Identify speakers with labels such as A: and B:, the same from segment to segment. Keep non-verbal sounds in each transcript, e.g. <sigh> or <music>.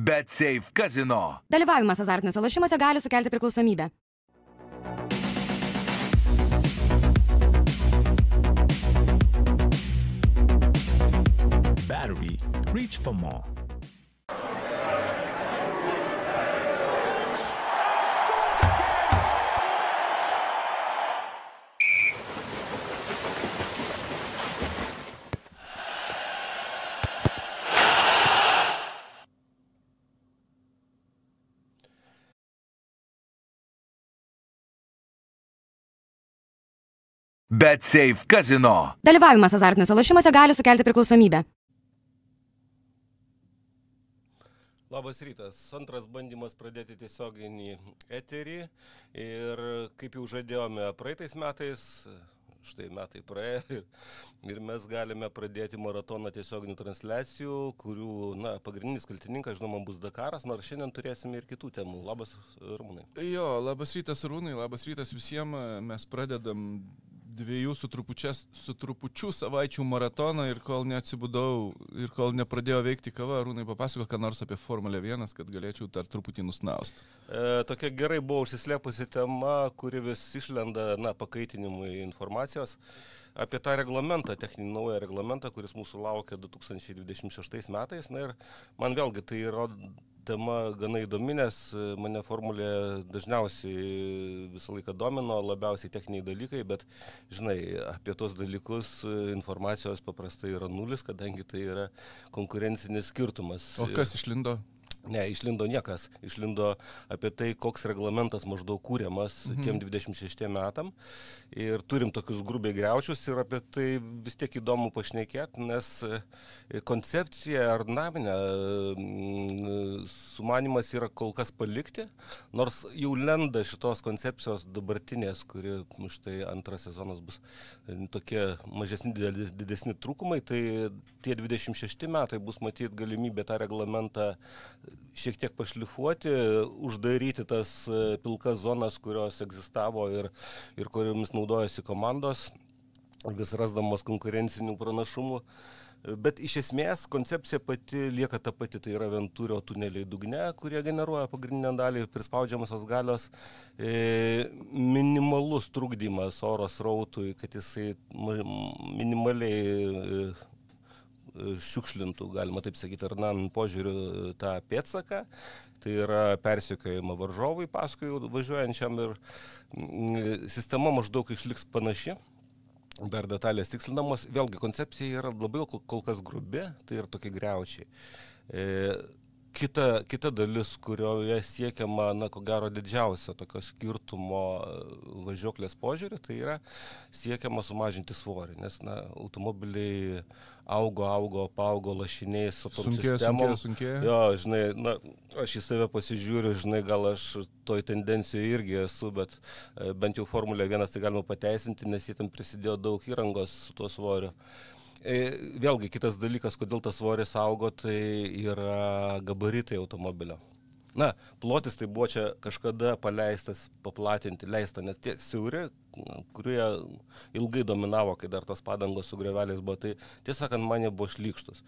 A: Bet Safe Casino.
B: Dalyvavimas azartiniuose lošimuose gali sukelti priklausomybę.
C: Battery. Reach for more.
A: Bet Safe Casino.
B: Dalyvavimas azartiniuose lošimuose gali sukelti priklausomybę.
D: Labas rytas. Antras bandymas pradėti tiesioginį eterį. Ir kaip jau žadėjome praeitais metais, štai metai praėjo ir, ir mes galime pradėti maratoną tiesioginių transliacijų, kurių na, pagrindinis kaltininkas, žinoma, bus Dakaras, nors šiandien turėsime ir kitų temų. Labas, Rūnai.
E: Jo, labas rytas, Rūnai, labas rytas visiems. Mes pradedam dviejų su, su trupučiu savaičių maratoną ir kol neatsibudau ir kol nepradėjo veikti kava, Rūnai papasako, ką nors apie Formulę 1, kad galėčiau dar truputį nusnaust.
D: E, tokia gerai buvo užsislėpusi tema, kuri vis išlenda, na, pakaitinimui informacijos apie tą reglamentą, techninį naują reglamentą, kuris mūsų laukia 2026 metais. Na ir man vėlgi tai yra tema gana įdomi, nes mane formulė dažniausiai visą laiką domino, labiausiai techniniai dalykai, bet, žinai, apie tos dalykus informacijos paprastai yra nulis, kadangi tai yra konkurencinis skirtumas.
E: O kas išlindo?
D: Ne, išlindo niekas. Išlindo apie tai, koks reglamentas maždaug kūriamas mhm. tiem 26 metam. Ir turim tokius grubiai greučius ir apie tai vis tiek įdomu pašnekėti, nes e, koncepcija ar naminė sumanimas yra kol kas palikti, nors jau lenda šitos koncepcijos dabartinės, kuri štai antras sezonas bus e, tokie mažesni, didesni trūkumai, tai tie 26 metai bus matyti galimybė tą reglamentą šiek tiek pašlifuoti, uždaryti tas e, pilkas zonas, kurios egzistavo ir, ir kuriomis naudojasi komandos, vis rasdamos konkurencinių pranašumų. Bet iš esmės koncepcija pati lieka ta pati, tai yra Ventūrio tuneliai dugne, kurie generuoja pagrindinę dalį prispaudžiamosios galios, e, minimalus trukdymas oro srautui, kad jisai minimaliai e, šiukšlintų, galima taip sakyti, ar nan požiūriu tą pėtsaką. Tai yra persiekėjama varžovui paskui važiuojančiam ir sistema maždaug išliks panaši. Dar detalės tikslinamos, vėlgi koncepcija yra labai kol kas grubi, tai yra tokie greučiai. Kita, kita dalis, kurioje siekiama, na, ko gero, didžiausio tokio skirtumo e, važiuoklės požiūrį, tai yra siekiama sumažinti svorį, nes, na, automobiliai augo, augo, paaugo lašiniais su tom
E: Sunkėja,
D: sistemom.
E: sunkėja, sunkėja.
D: Jo, žinai, na, aš į save pasižiūriu, žinai, gal aš toj tendencijoje irgi esu, bet e, bent jau Formulė 1 tai galima pateisinti, nes jie ten prisidėjo daug įrangos su tuo svoriu. E, Vėlgi kitas dalykas, kodėl tas svoris augo, tai yra gabaritai automobilio. Na, plotis tai buvo čia kažkada paleistas, paplatinti, leista, nes tie siauri, kurie ilgai dominavo, kai dar tos padangos su greveliais buvo, tai tiesą sakant, man jie buvo šlykštus.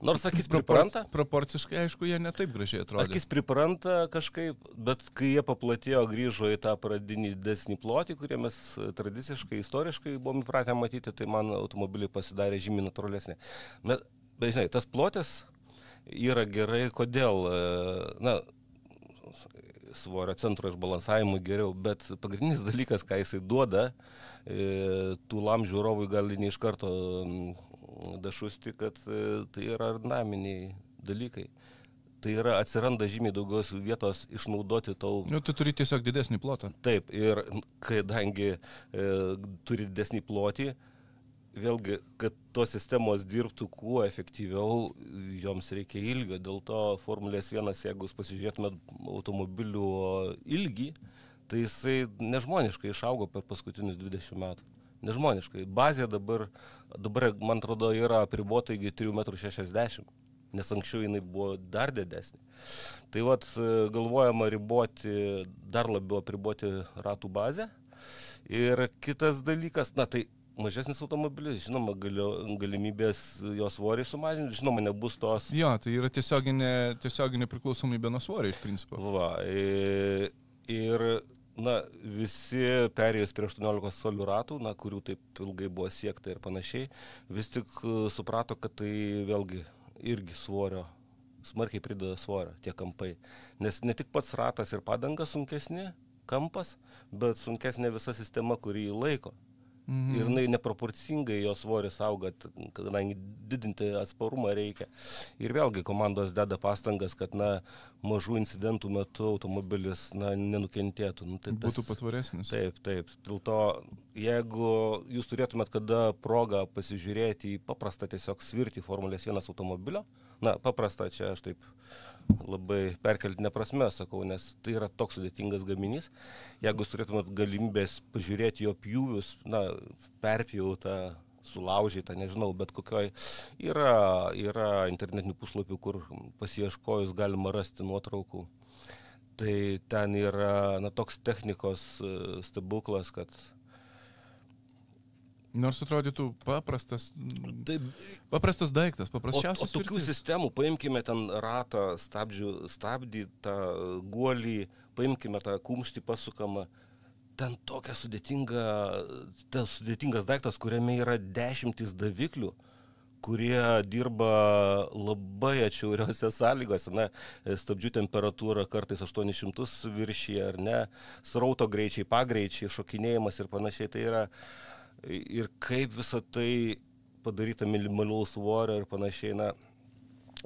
D: Nors akis pripranta.
E: Proporciškai, aišku, jie netaip gražiai atrodo.
D: Akis pripranta kažkaip, bet kai jie paplatėjo, grįžo į tą pradinį didesnį plotį, kurį mes tradiciškai, istoriškai buvom įpratę matyti, tai man automobiliai pasidarė žymiai natūralesnė. Bet, bet žinai, tas plotis yra gerai, kodėl, na, svorio centro išbalansavimui geriau, bet pagrindinis dalykas, ką jisai duoda, tų lam žiūrovui gali ne iš karto dašusti, kad e, tai yra naminiai dalykai. Tai yra atsiranda žymiai daugiau vietos išnaudoti tau.
E: Nu, tu turi tiesiog didesnį plotą.
D: Taip, ir kadangi e, turi didesnį plotį, vėlgi, kad tos sistemos dirbtų kuo efektyviau, joms reikia ilgio. Dėl to Formulės 1, jeigu jūs pasižiūrėtumėt automobilių ilgį, tai jisai nežmoniškai išaugo per paskutinius 20 metų nežmoniškai. Bazė dabar, dabar man atrodo, yra apribota iki 3,60 m, nes anksčiau jinai buvo dar didesnė. Tai vad galvojama riboti, dar labiau apriboti ratų bazę. Ir kitas dalykas, na tai mažesnis automobilis, žinoma, galio, galimybės jo svorį sumažinti, žinoma, nebus tos.
E: Jo, tai yra tiesioginė, tiesioginė priklausomybė nuo svorio iš principo.
D: Va, i- ir, na, visi perėjus prie 18 solių ratų, na, kurių taip ilgai buvo siekta ir panašiai, vis tik e, suprato, kad tai vėlgi irgi svorio, smarkiai prideda svorio tie kampai. Nes ne tik pats ratas ir padanga sunkesni, kampas, bet sunkesnė visa sistema, kuri jį laiko. Mhm. Ir jinai neproporcingai jo svoris auga, kadangi didinti atsparumą reikia. Ir vėlgi komandos deda pastangas, kad na, mažų incidentų metu automobilis na, nenukentėtų. Nu, tai
E: Būtų patvaresnis.
D: Taip, taip. Dėl to, jeigu jūs turėtumėt kada progą pasižiūrėti į paprastą tiesiog svirti Formulės 1 automobilio, na, paprastą čia aš taip labai perkeltinę prasme sakau, nes tai yra toks sudėtingas gaminys. Jeigu jūs turėtumėt galimybės pažiūrėti jo pjūvius, na, perpjautą, sulaužytą, nežinau, bet kokioj yra, yra internetinių puslapių, kur pasieškojus galima rasti nuotraukų. Tai ten yra na, toks technikos e, stebuklas, kad
E: Nors atrodytų paprastas,
D: Taip,
E: paprastas daiktas,
D: O, o
E: paprasčiausias.
D: tokių
E: svirtis.
D: sistemų, paimkime ten ratą, stabdžių, stabdį, tą guolį, paimkime tą kumštį pasukamą. Ten tokia sudėtinga, tas sudėtingas daiktas, kuriame yra dešimtis daviklių, kurie dirba labai atšiauriose <laughs> sąlygose, na, stabdžių temperatūra kartais 800 viršyje ar ne, srauto greičiai, pagreičiai, šokinėjimas ir panašiai. Tai yra ir kaip visą tai padaryta minimalaus svorio ir panašiai, na,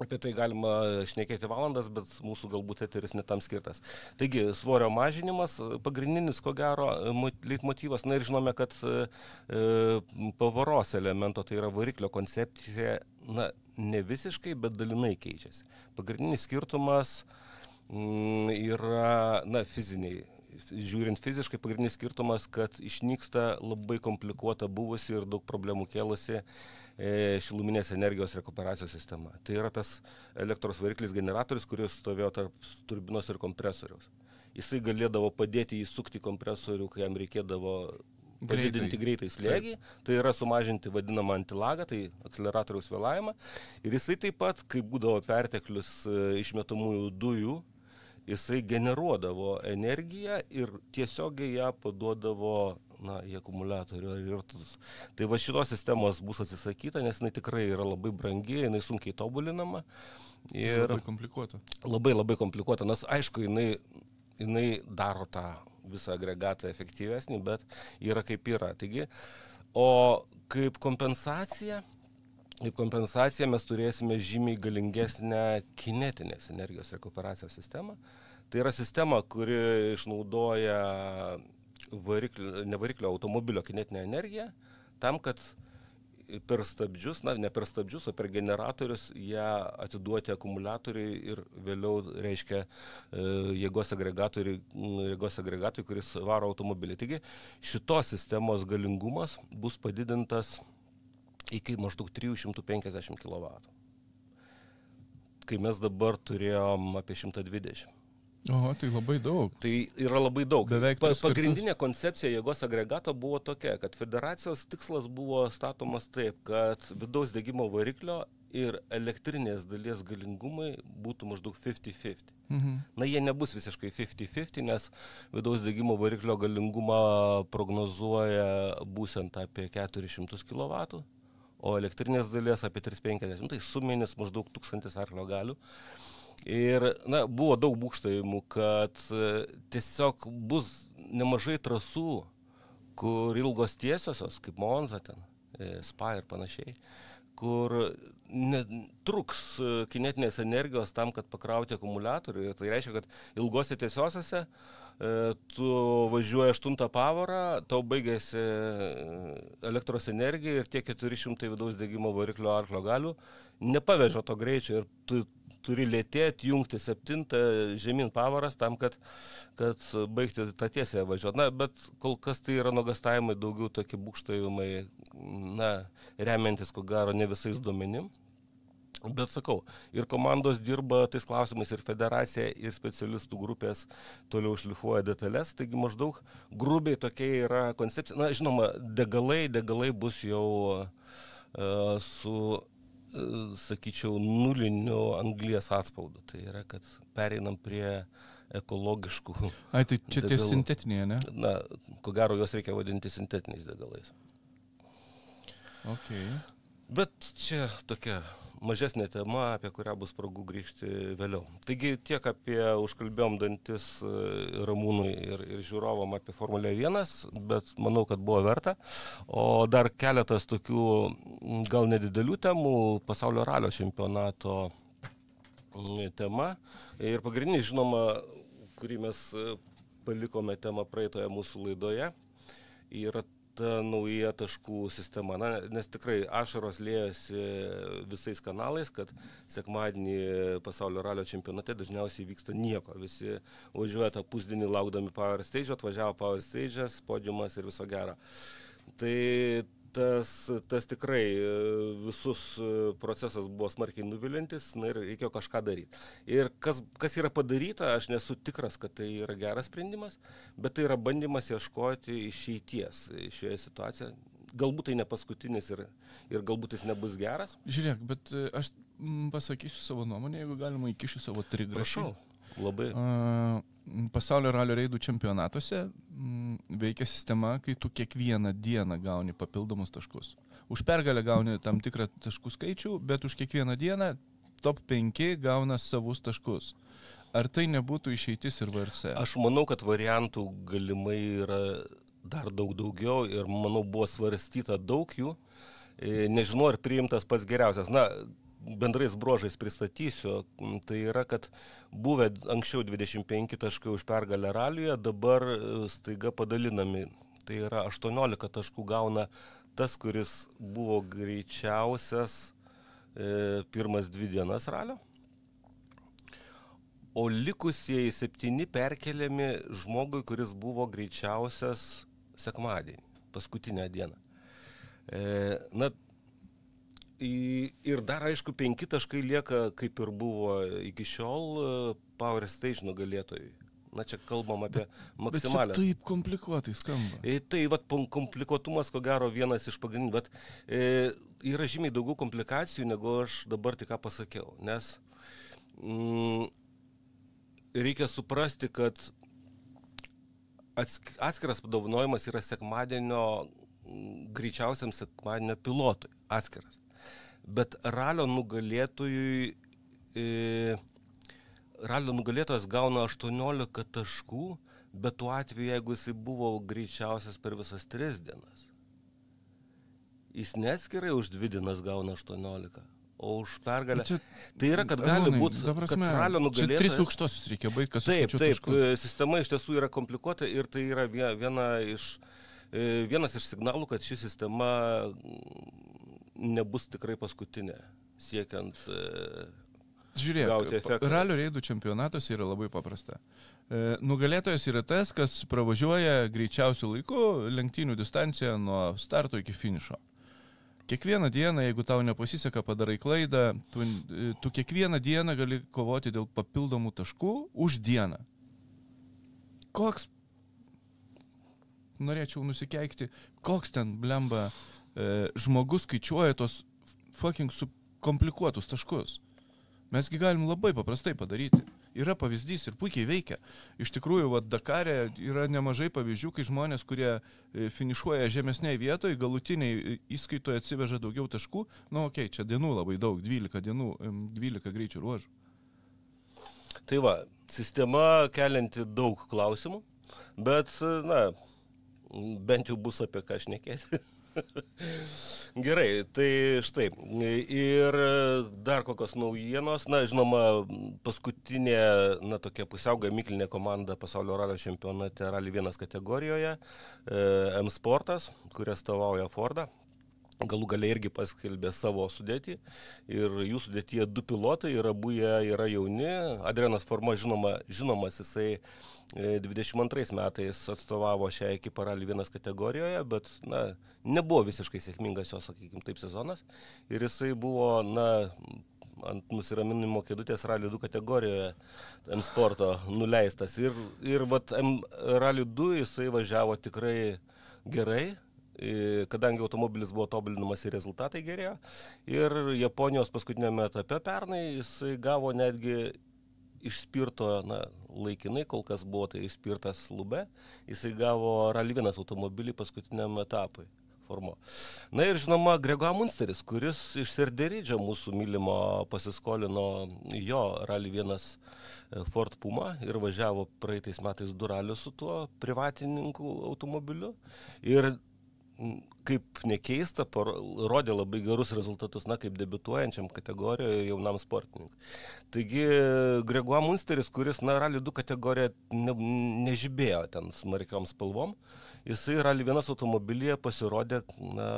D: apie tai galima šnekėti valandas, bet mūsų galbūt eteris netam skirtas. Taigi, svorio mažinimas, pagrindinis, ko gero, mo- leitmotyvas, na ir žinome, kad e, e, pavaros elemento, tai yra variklio koncepcija, na, ne visiškai, bet dalinai keičiasi. Pagrindinis skirtumas mm, yra, na, fiziniai žiūrint fiziškai, pagrindinis skirtumas, kad išnyksta labai komplikuota buvusi ir daug problemų kėlusi e, šiluminės energijos rekuperacijos sistema. Tai yra tas elektros variklis generatorius, kuris stovėjo tarp turbinos ir kompresoriaus. Jisai galėdavo padėti įsukti kompresorių, kai jam reikėdavo padidinti greitai slėgį, tai yra sumažinti vadinamą antilagą, tai akceleratoriaus vėlavimą. Ir jisai taip pat, kai būdavo perteklius e, išmetamųjų dujų, jisai generuodavo energiją ir tiesiogiai ją paduodavo na, į akumuliatorių ir irtus. Tai va šitos sistemos bus atsisakyta, nes jinai tikrai yra labai brangi, jinai sunkiai tobulinama ir
E: Labai komplikuota.
D: labai labai komplikuota, nes aišku, jinai, jinai daro tą visą agregatą efektyvesnį, bet yra kaip yra. Taigi, o kaip kompensacija, kaip kompensacija mes turėsime žymiai galingesnę kinetinės energijos rekuperacijos sistemą. Tai yra sistema, kuri išnaudoja variklio, ne variklio automobilio kinetinę energiją tam, kad per stabdžius, na ne per stabdžius, o per generatorius ją atiduoti akumuliatoriui ir vėliau, reiškia, e, jėgos agregatoriui, m, jėgos agregatui, kuris varo automobilį. Taigi šitos sistemos galingumas bus padidintas iki maždaug 350 kW. Kai mes dabar turėjom apie 120.
E: O, tai labai daug.
D: Tai yra labai daug.
E: Beveik
D: Pa,
E: tris kartus.
D: pagrindinė koncepcija jėgos agregato buvo tokia, kad federacijos tikslas buvo statomas taip, kad vidaus degimo variklio ir elektrinės dalies galingumai būtų maždaug 50-50.
E: Mhm.
D: Na, jie nebus visiškai 50-50, nes vidaus degimo variklio galingumą prognozuoja būtent apie 400 kW, o elektrinės dalies apie 350, tai suminis maždaug 1000 arklio galių. Ir, na, buvo daug būkštavimų, kad e, tiesiog bus nemažai trasų, kur ilgos tiesiosios, kaip Monza ten, e, Spa ir panašiai, kur ne- truks e, kinetinės energijos tam, kad pakrauti akumuliatorių. Ir tai reiškia, kad ilgose tiesiosiose e, tu važiuoji 8 pavarą, tau baigėsi e, elektros energija ir tie 400 vidaus degimo variklio arklio galių nepaveža to greičio ir tu turi lėtėti, jungti septintą žemyn pavaras tam, kad, kad baigti tą tiesę važiuoti. Na, bet kol kas tai yra nuogastavimai daugiau tokie būkštavimai, na, remiantis ko gero ne visais duomenim. Bet sakau, ir komandos dirba tais klausimais, ir federacija, ir specialistų grupės toliau šlifuoja detalės, taigi maždaug grubiai tokia yra koncepcija. Na, žinoma, degalai, degalai bus jau uh, su, uh, sakyčiau, nuliniu anglies atspaudu. Tai yra, kad pereinam prie ekologiškų.
E: Ai, tai čia tie sintetiniai, ne?
D: Na, ko gero, juos reikia vadinti sintetiniais degalais.
E: Okay.
D: Bet čia tokia mažesnė tema, apie kurią bus progų grįžti vėliau. Taigi tiek apie užkalbėjom dantis e, Ramūnui ir, ir žiūrovom apie Formulę 1, bet manau, kad buvo verta. O dar keletas tokių gal nedidelių temų pasaulio ralio čempionato tema. Ir pagrindinis, žinoma, kurį mes e, palikome temą praeitoje mūsų laidoje, yra ta nauja taškų sistema. Na, nes tikrai ašaros liejasi visais kanalais, kad sekmadienį pasaulio ralio čempionate dažniausiai vyksta nieko. Visi važiuoja tą pusdienį laukdami Power Stage, atvažiavo Power Stage, podiumas ir viso gero. Tai tas, tas tikrai e, visus e, procesas buvo smarkiai nuvilintis, na ir reikėjo kažką daryti. Ir kas, kas yra padaryta, aš nesu tikras, kad tai yra geras sprendimas, bet tai yra bandymas ieškoti išeities šioje situacijoje. Galbūt tai ne paskutinis ir, ir galbūt jis nebus geras.
E: Žiūrėk, bet e, aš pasakysiu savo nuomonę, jeigu galima įkišiu savo trigrašį.
D: Prašau. Labai.
E: A, Pasaulio ralio reidų čempionatuose mm, veikia sistema, kai tu kiekvieną dieną gauni papildomus taškus. Už pergalę gauni tam tikrą taškų skaičių, bet už kiekvieną dieną top 5 gauna savus taškus. Ar tai nebūtų išeitis ir VRC?
D: Aš manau, kad variantų galimai yra dar daug daugiau ir manau buvo svarstyta daug jų. E, Nežinau, ar priimtas pats geriausias. Na, bendrais brožais pristatysiu. Tai yra, kad buvę anksčiau 25 taškai už pergalę ralyje, dabar e, staiga padalinami. Tai yra 18 taškų gauna tas, kuris buvo greičiausias e, pirmas dvi dienas ralio. O likusieji septyni perkeliami žmogui, kuris buvo greičiausias sekmadienį, paskutinę dieną. E, na, ir dar aišku, penki taškai lieka, kaip ir buvo iki šiol, e, Power Stage nugalėtojui. Na, čia kalbam apie
E: Bet
D: maksimalę.
E: taip komplikuotai skamba.
D: E, Tai vat, pom- komplikuotumas, ko gero, vienas iš pagrindinių, bet e, yra žymiai daugiau komplikacijų, negu aš dabar tik ką pasakiau. Nes mm, reikia suprasti, kad atsk- atskiras padovanojimas yra sekmadienio, mm, greičiausiam sekmadienio pilotui. Atskiras. Bet ralio nugalėtojui. E, ralio nugalėtojas gauna 18 taškų, bet tuo atveju, jeigu jisai buvo greičiausias per visas 3 dienas, jis neskirai už 2 dienas gauna 18, o už pergalę.
E: Čia-
D: Tai yra, kad gali būti, ralio nugalėtojas...
E: Tris aukštosius reikia baigti, kas
D: Taip, taip,
E: taškus.
D: e, sistema iš tiesų yra komplikuota ir tai yra vie- viena iš, e, vienas iš signalų, kad ši sistema nebus tikrai paskutinė, siekiant e,
E: Žiūrėk,
D: gauti efektą.
E: ralio reidų čempionatuose yra labai paprasta. E, Nugalėtojas yra tas, kas pravažiuoja greičiausių laikų lenktynių distanciją nuo starto iki finišo. Kiekvieną dieną, jeigu tau nepasiseka, padarai klaidą, tu, e, tu kiekvieną dieną gali kovoti dėl papildomų taškų už dieną. Koks, norėčiau nusikeikti, koks ten blemba e, žmogus skaičiuoja tos fucking komplikuotus taškus. Mesgi galim labai paprastai padaryti. Yra pavyzdys ir puikiai veikia. Iš tikrųjų, va, Dakare yra nemažai pavyzdžių, kai žmonės, kurie e, finišuoja žemesniai vietoje, galutiniai e, įskaitoje atsiveža daugiau taškų. Na, nu, okei, okay, čia dienų labai daug, 12 dienų, em, 12 greičių ruožų.
D: Tai va, sistema kelianti daug klausimų, bet, na, bent jau bus apie ką šnekėti. <laughs> Gerai, tai štai. Ir dar kokios naujienos. Na, žinoma, paskutinė, na, tokia pusiau gamyklinė komanda pasaulio ralio čempionate Rally 1 kategorijoje, e, M Sportas, kuris stovauja Fordą. Galų galiai irgi paskelbė savo sudėtį ir jų sudėtyje du pilotai ir abu jie yra jauni. Adrianas Forma, žinoma, žinomas, jisai e, 22 metais atstovavo šią ekipą Rally 1 kategorijoje, bet na, nebuvo visiškai sėkmingas jo, sakykime, taip sezonas. Ir jisai buvo, na, ant nusiraminimo kėdutės Rally 2 kategorijoje M sporto nuleistas. Ir, ir vat, M Rally 2 jisai važiavo tikrai gerai, kadangi automobilis buvo tobulinamas ir rezultatai gerėjo. Ir Japonijos paskutinėme etape pernai jisai gavo netgi išspirto, na, laikinai kol kas buvo tai išspirtas lube, jisai gavo 1 automobilį paskutiniam etapui formo. Na ir žinoma, Grego Munsteris, kuris iš Serderydžio mūsų mylimo pasiskolino jo Rally 1 Ford Puma ir važiavo praeitais metais du ralius su tuo privatininkų automobiliu. Ir kaip nekeista, rodė labai gerus rezultatus, na, kaip debituojančiam kategorijoje jaunam sportininkui. Taigi, Grego Munsteris, kuris, na, Rally 2 kategoriją ne, nežibėjo ten smarkiom spalvom, jisai Rally 1 automobilyje pasirodė, na,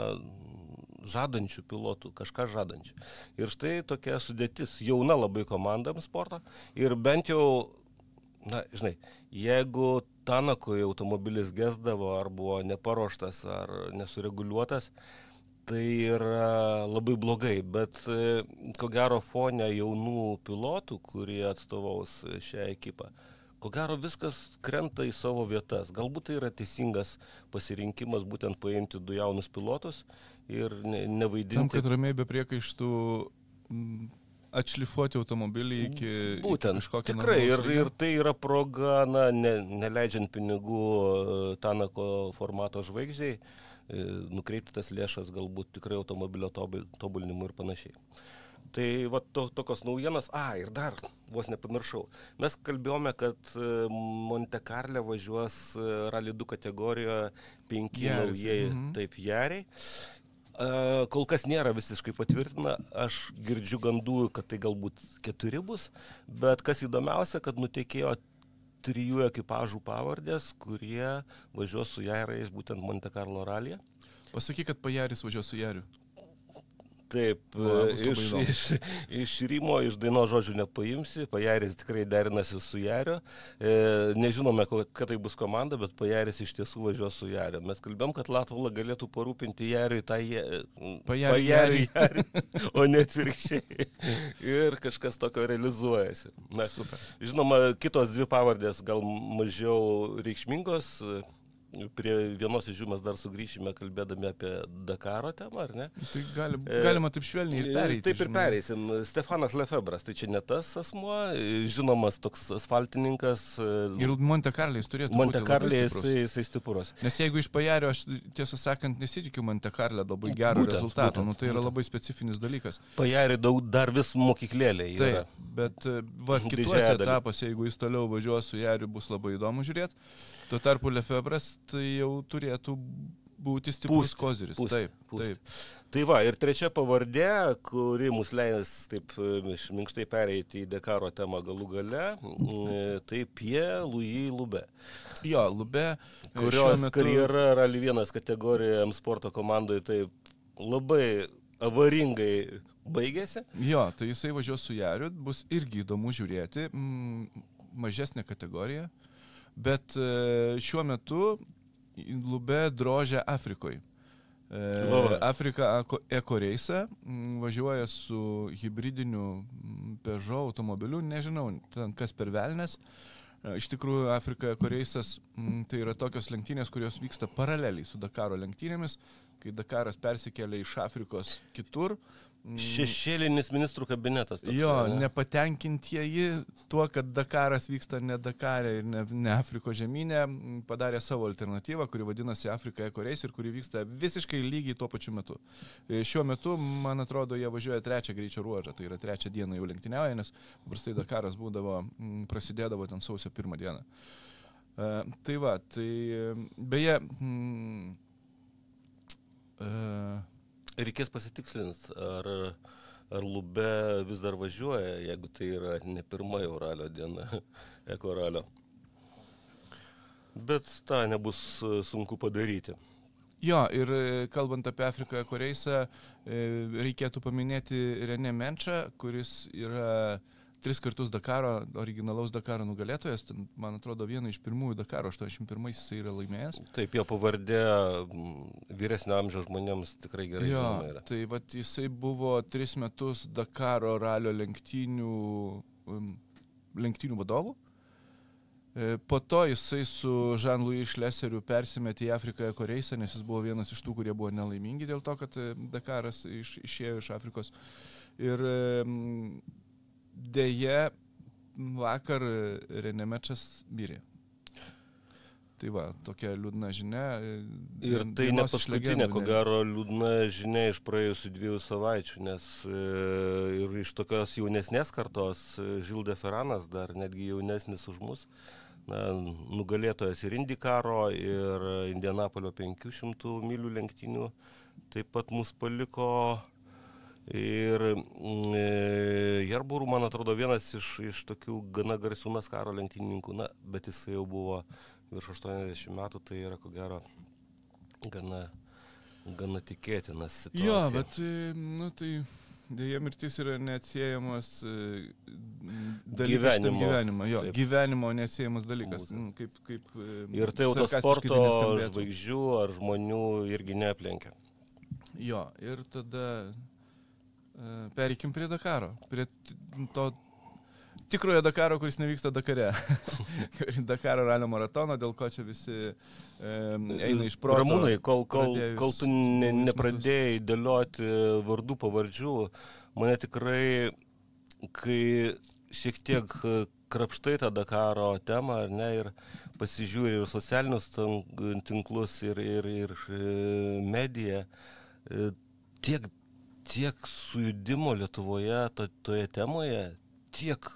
D: žadančių pilotų, kažką žadančių. Ir štai tokia sudėtis, jauna labai komanda sporto. Ir bent jau, na, žinai, jeigu Tanakui automobilis gesdavo, ar buvo neparuoštas, ar nesureguliuotas, tai yra labai blogai. Bet e, ko gero fone jaunų pilotų, kurie atstovaus šią ekipą, ko gero viskas krenta į savo vietas. Galbūt tai yra teisingas pasirinkimas būtent paimti du jaunus pilotus ir ne,
E: Tam,
D: nevaidinti.
E: kad ramiai be priekaištų atšlifuoti automobilį iki,
D: Būtent,
E: iki kažkokio
D: tikrai. Ir, ir tai yra proga, na, ne, neleidžiant pinigų e, Tanako formato žvaigždžiai, e, nukreipti tas lėšas galbūt tikrai automobilio tobul- tobulinimui ir panašiai. Tai va to, tokios naujienos, a ir dar, vos nepamiršau, mes kalbėjome, kad e, Monte Carle važiuos Rally 2 kategorijoje penki
E: Jaris,
D: naujieji,
E: mhm.
D: taip, jariai. Kol kas nėra visiškai patvirtina, aš girdžiu gandų, kad tai galbūt keturi bus, bet kas įdomiausia, kad nutekėjo trijų ekipažų pavardės, kurie važiuos su jairais būtent Monte Carlo ralyje.
E: Pasakyk, kad pajaris važiuos su Jariu.
D: Taip,
E: labai
D: iš, iš, iš Rimo, iš daino žodžių nepaimsi, Pajaris tikrai derinasi su Jario. E, nežinome, kokia tai bus komanda, bet Pajaris iš tiesų važiuos su Jario. Mes kalbėjom, kad Latvala galėtų parūpinti Jariui tą
E: Pajarį
D: Pajarį, Jarį, o ne atvirkščiai. Ir kažkas tokio realizuojasi. Na,
E: Super.
D: žinoma, kitos dvi pavardės gal mažiau reikšmingos. Prie vienos iš jų mes dar sugrįšime kalbėdami apie Dakaro temą, ar ne?
E: Tai gali,
D: E,
E: galima taip švelniai ir pereiti.
D: Taip ir
E: žinai.
D: pereisim. Stefanas Lefebras, tai čia ne tas asmuo, žinomas toks asfaltininkas.
E: Ir Monte Carlo jis turėtų
D: Monte
E: būti
D: Carlė
E: stiprus.
D: jisai, jisai stiprus.
E: Nes jeigu iš pajario, aš tiesą sakant nesitikiu Monte Carlo labai gero
D: Būtent,
E: rezultato,
D: būtent,
E: nu, tai yra
D: būtent.
E: labai specifinis dalykas.
D: Pajari daug dar vis mokyklėlė yra.
E: Taip, bet e, va, <laughs> kituose etapuose, jeigu jis toliau važiuos su Jariu, bus labai įdomu žiūrėti. Tuo tarpu Lefebras tai jau turėtų būti stiprus
D: Pūsti,
E: koziris.
D: pūsti,
E: Taip,
D: pūsti.
E: taip.
D: Tai va, ir trečia pavardė, kuri mus leis taip e, minkštai pereiti į Dekaro temą galų gale, e, tai Pie Louis Lube,
E: Jo, Lube, e,
D: kurios
E: šiuo metu-
D: karjera Rally 1 kategorijoje M sporto komandoje taip labai avaringai baigėsi.
E: Jo, tai jisai važiuos su Jariu, bus irgi įdomu žiūrėti, mm, mažesnė kategorija, bet e, šiuo metu Lube drožia Afrikoje.
D: Va.
E: Afrika Eko- Eko reisą mm, važiuoja su hybridiniu Peugeot automobiliu, nežinau, ten kas per velnes. E, Iš tikrųjų, Afrika Eko reisas mm, tai yra tokios lenktynės, kurios vyksta paraleliai su Dakaro lenktynėmis, kai Dakaras persikelia iš Afrikos kitur. Mm,
D: Šešėlinis ministrų kabinetas. toks,
E: Jo,
D: ane?
E: nepatenkintieji tuo, kad Dakaras vyksta ne Dakare ir ne, ne Afrikos žemynė, m, padarė savo alternatyvą, kuri vadinasi Afrika Ekoreis ir kuri vyksta visiškai lygiai tuo pačiu metu. E, Šiuo metu, man atrodo, jie važiuoja trečią greičio ruožą, tai yra trečią dieną jau lenktyniauja, nes paprastai Dakaras būdavo, m, prasidėdavo ten sausio pirmą dieną. E, tai va, tai e, beje, m, e,
D: Reikės pasitikslinti, ar, ar Lube vis dar važiuoja, jeigu tai yra ne pirma jau ralio diena, <laughs> eko ralio. Bet tą nebus e, sunku padaryti.
E: Jo, ir e, kalbant apie Afriką Koreisą, e, reikėtų paminėti René Menčą, kuris yra tris kartus Dakaro, originalaus Dakaro nugalėtojas, ten, man atrodo, viena iš pirmųjų Dakaro, 81 jisai yra laimėjęs.
D: Taip, jo pavardė mm, vyresnio amžiaus žmonėms tikrai gerai
E: Jo,
D: žinoma yra.
E: tai vat jisai buvo tris metus Dakaro ralio lenktynių, um, lenktynių vadovu. E, Po to jisai su Jean-Louis Šleseriu persimetė į Afriką Koreisą, nes jis buvo vienas iš tų, kurie buvo nelaimingi dėl to, kad e, Dakaras iš, išėjo iš Afrikos. Ir em, dėje vakar e, Renemečas mirė. Tai va, tokia liūdna žinia. e,
D: Ir tai ne paskutinė, ko gero, liūdna žinia iš praėjusių dviejų savaičių, nes e, ir iš tokios jaunesnės kartos e, Žildė Feranas, dar netgi jaunesnis už mus, na, nugalėtojas ir Indikaro, ir Indianapolio 500 mylių lenktynių, taip pat mus paliko. Ir mm, e, man atrodo, vienas iš, iš tokių gana garsių Naskaro lenktynininkų, na, bet jis jau buvo virš 80 metų, tai yra ko gero gana, gana tikėtinas.
E: Jo,
D: situacija.
E: bet, e, nu tai dėja mirtis yra neatsiejamas e, dalykas
D: Gyvenimo.
E: gyvenimo. Jo,
D: Taip.
E: Gyvenimo neatsiejamas dalykas. Nu, kaip, kaip,
D: Ir tai autosporto
E: tai neskambėtų.
D: žvaigždžių ar žmonių irgi neaplenkia.
E: Jo, ir tada pereikim prie Dakaro. Prie to tikrojo Dakaro, kuris nevyksta Dakare. <laughs> Dakaro ralio maratono, dėl ko čia visi e, eina iš proto.
D: Ramūnai, kol, kol, kol tu ne, nepradėjai dėlioti vardų pavardžių, mane tikrai, kai šiek tiek krapštai tą Dakaro temą, ar ne, ir pasižiūri ir socialinius tinklus, ir, ir, ir e, mediją, e, tiek, tiek sujudimo Lietuvoje to, toje temoje, tiek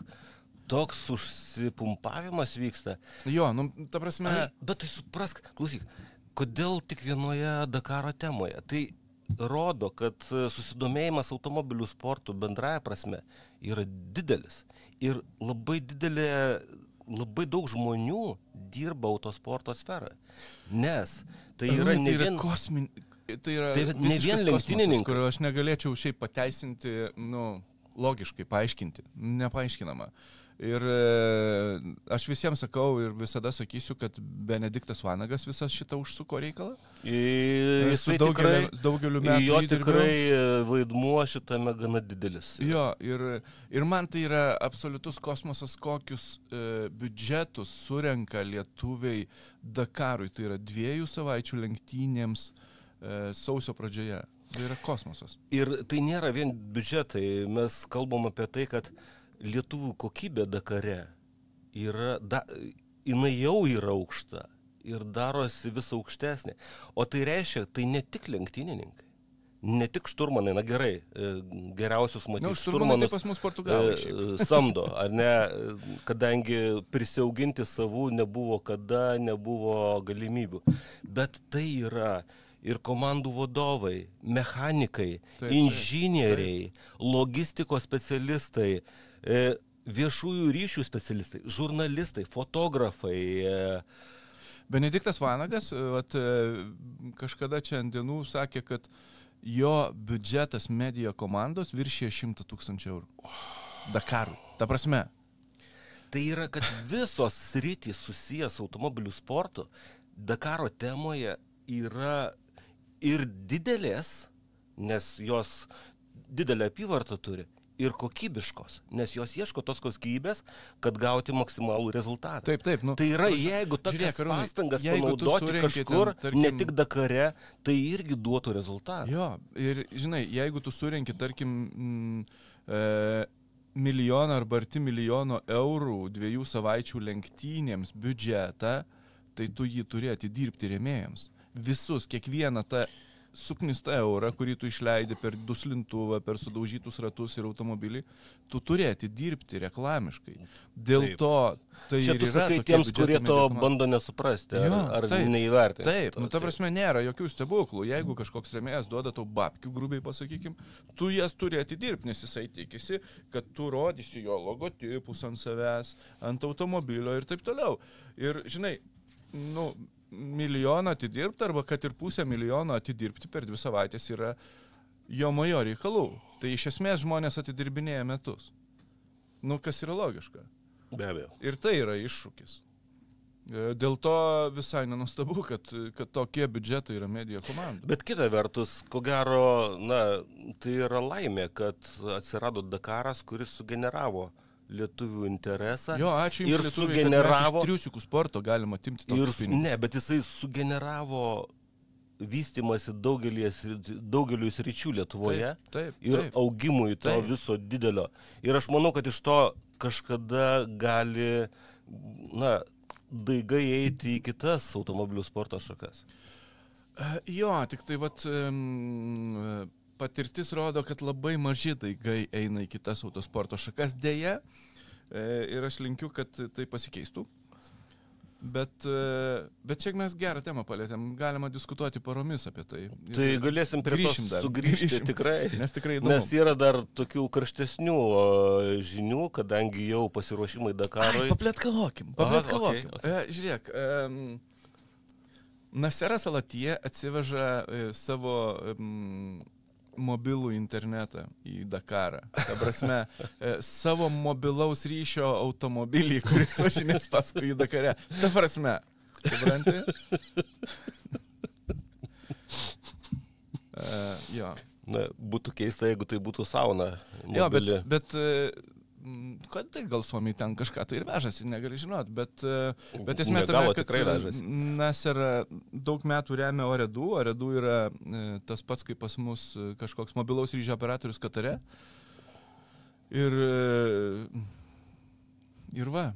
D: toks užsipumpavimas vyksta.
E: Jo, nu, ta prasme.
D: Ai, bet tai suprask, klausyk, kodėl tik vienoje Dakaro temoje? Tai rodo, kad susidomėjimas automobilių sportų bendraja prasme yra didelis. Ir labai didelė, labai daug žmonių dirba autosporto sferoje. Nes tai yra
E: Arūnai,
D: ne
E: tai yra
D: vien...
E: kosmin... Tai yra
D: Tai ne vien
E: kosmosas,
D: lenktynininkai.
E: Kurio aš negalėčiau šiaip pateisinti, nu, logiškai paaiškinti. Nepaaiškinama. Ir e, aš visiems sakau ir visada sakysiu, kad Benediktas Vanagas visą šitą užsuko reikalą.
D: I-
E: Su
D: Jisai
E: daugeliu,
D: tikrai,
E: daugeliu metų.
D: jo
E: įdirbio.
D: tikrai e, vaidmuo šitame gana didelis.
E: Jo, ir, ir man tai yra absoliutus kosmosas, kokius e, biudžetus surenka lietuviai Dakarui. Tai yra dviejų savaičių lenktynėms e, sausio pradžioje. Tai yra kosmosas.
D: Ir tai nėra vien biudžetai, mes kalbam apie tai, kad lietuvių kokybė Dakare yra, da, jinai jau yra aukšta ir darosi vis aukštesnė. O tai reiškia, tai ne tik lenktynininkai. Ne tik šturmanai, na gerai, e, geriausius matyti
E: už šturmanai tai
D: šturmanus
E: pas mus portugalai.
D: e, <laughs> samdo, ar ne, e, kadangi prisiauginti savų nebuvo kada, nebuvo galimybių. Bet tai yra ir komandų vadovai, mechanikai,
E: Taip, taip,
D: inžinieriai, logistikos specialistai, e, viešųjų ryšių specialistai, žurnalistai, fotografai. e,
E: Benediktas Vanagas e, vat, e, kažkada čia ant dienų sakė, kad jo biudžetas medija komandos viršė 100 tūkstančių eurų. Dakarui. Ta prasme.
D: Tai yra, kad visos sritys susijęs su automobilių sportu Dakaro temoje yra ir didelės, nes jos didelę apyvartą turi, ir kokybiškos, nes jos ieško tos kokybės, kad gauti maksimalų rezultatą.
E: Taip, taip. Nu,
D: Tai yra, jeigu tokias
E: žiūrėk,
D: pastangas panaudoti
E: surenki ten,
D: kažkur,
E: tarkim-
D: ne tik Dakare, tai irgi duotų rezultatą.
E: Jo, ir žinai, jeigu tu surenki, tarkim, mm, e, milijoną arba arti milijono eurų dviejų savaičių lenktynėms biudžetą, tai tu jį turi atidirbti rėmėjams. Visus, kiekvieną tą suknistą eurą, kurį tu išleidi per duslintuvą, per sudaužytus ratus ir automobilį, tu turi atidirbti reklamiškai. Dėl
D: Taip.
E: to tai
D: Čia tu
E: yra
D: sakai tiems, kurie to
E: komandai.
D: bando nesuprasti ar,
E: Jo,
D: ar
E: taip,
D: neįvertinti.
E: Taip,
D: to,
E: nu ta prasme nėra jokių stebuklų. Jeigu kažkoks remėjas duoda tau babkių, grubiai pasakykim, tu jas turi atidirbti, nes jisai tikisi, kad tu rodysi jo logotipus ant savęs, ant automobilio ir taip toliau. Ir žinai, nu, milijoną atidirbti arba kad ir pusę milijono atidirbti per dvi savaitės yra jo majo reikalų. Tai iš esmės žmonės atidirbinėja metus. Nu, kas yra logiška.
D: Be abejo.
E: Ir tai yra iššūkis. E, Dėl to visai nenustabu, kad, kad tokie biudžetai yra medijų komanda.
D: Bet kita vertus, ko gero, na, tai yra laimė, kad atsirado Dakaras, kuris sugeneravo lietuvių interesą.
E: Jo, ačiū Jums.
D: Ir
E: mes
D: sugeneravo.
E: Triusikų sporto galima atimti
D: Ir,
E: pinigus.
D: ne, bet jisai sugeneravo vystimasi daugeliu sričių Lietuvoje.
E: Taip, taip,
D: ir
E: taip.
D: augimui to
E: Taip.
D: viso didelio. Ir aš manau, kad iš to kažkada gali, na, daigai eiti į kitas automobilių sporto šakas.
E: Jo, tik tai vat, patirtis rodo, kad labai maži daigai eina į kitas autosporto šakas dėje ir aš linkiu, kad tai pasikeistų. Bet, e, bet čia mes gerą temą palėtėm, galima diskutuoti paromis apie tai. Ir-
D: Tai galėsim prie
E: grįšim
D: to sugrįžti
E: grįšim.
D: tikrai.
E: Nes tikrai įdomu.
D: Nes yra dar tokių karštesnių žinių, kadangi jau pasiruošimai Dakarui.
E: Paplėtkavokim,
D: Aha,
E: paplėtkavokim.
D: okei,
E: Okay, okay. Žiūrėk, um, Naseras Alatie atsiveža e, savo um, mobilų internetą į Dakarą. Ta prasme, e, savo mobilaus ryšio automobilį, kuris važinės paskui į Dakarę. Ta prasme, supranti? Uh, <laughs> jo.
D: Na, būtų keista, jeigu tai būtų sauna.
E: Jo, bet,
D: mobili.
E: bet e, kad tai gal Suomiai ten kažką tai ir vežasi, negali žinot, bet, e, bet esmė tame, kad
D: tikrai
E: e,
D: vežasi.
E: Nasser daug metų remia Oredų, Oredų yra e, tas pats kaip pas mus e, kažkoks mobilaus ryšio operatorius Katare. Ir, e, ir va,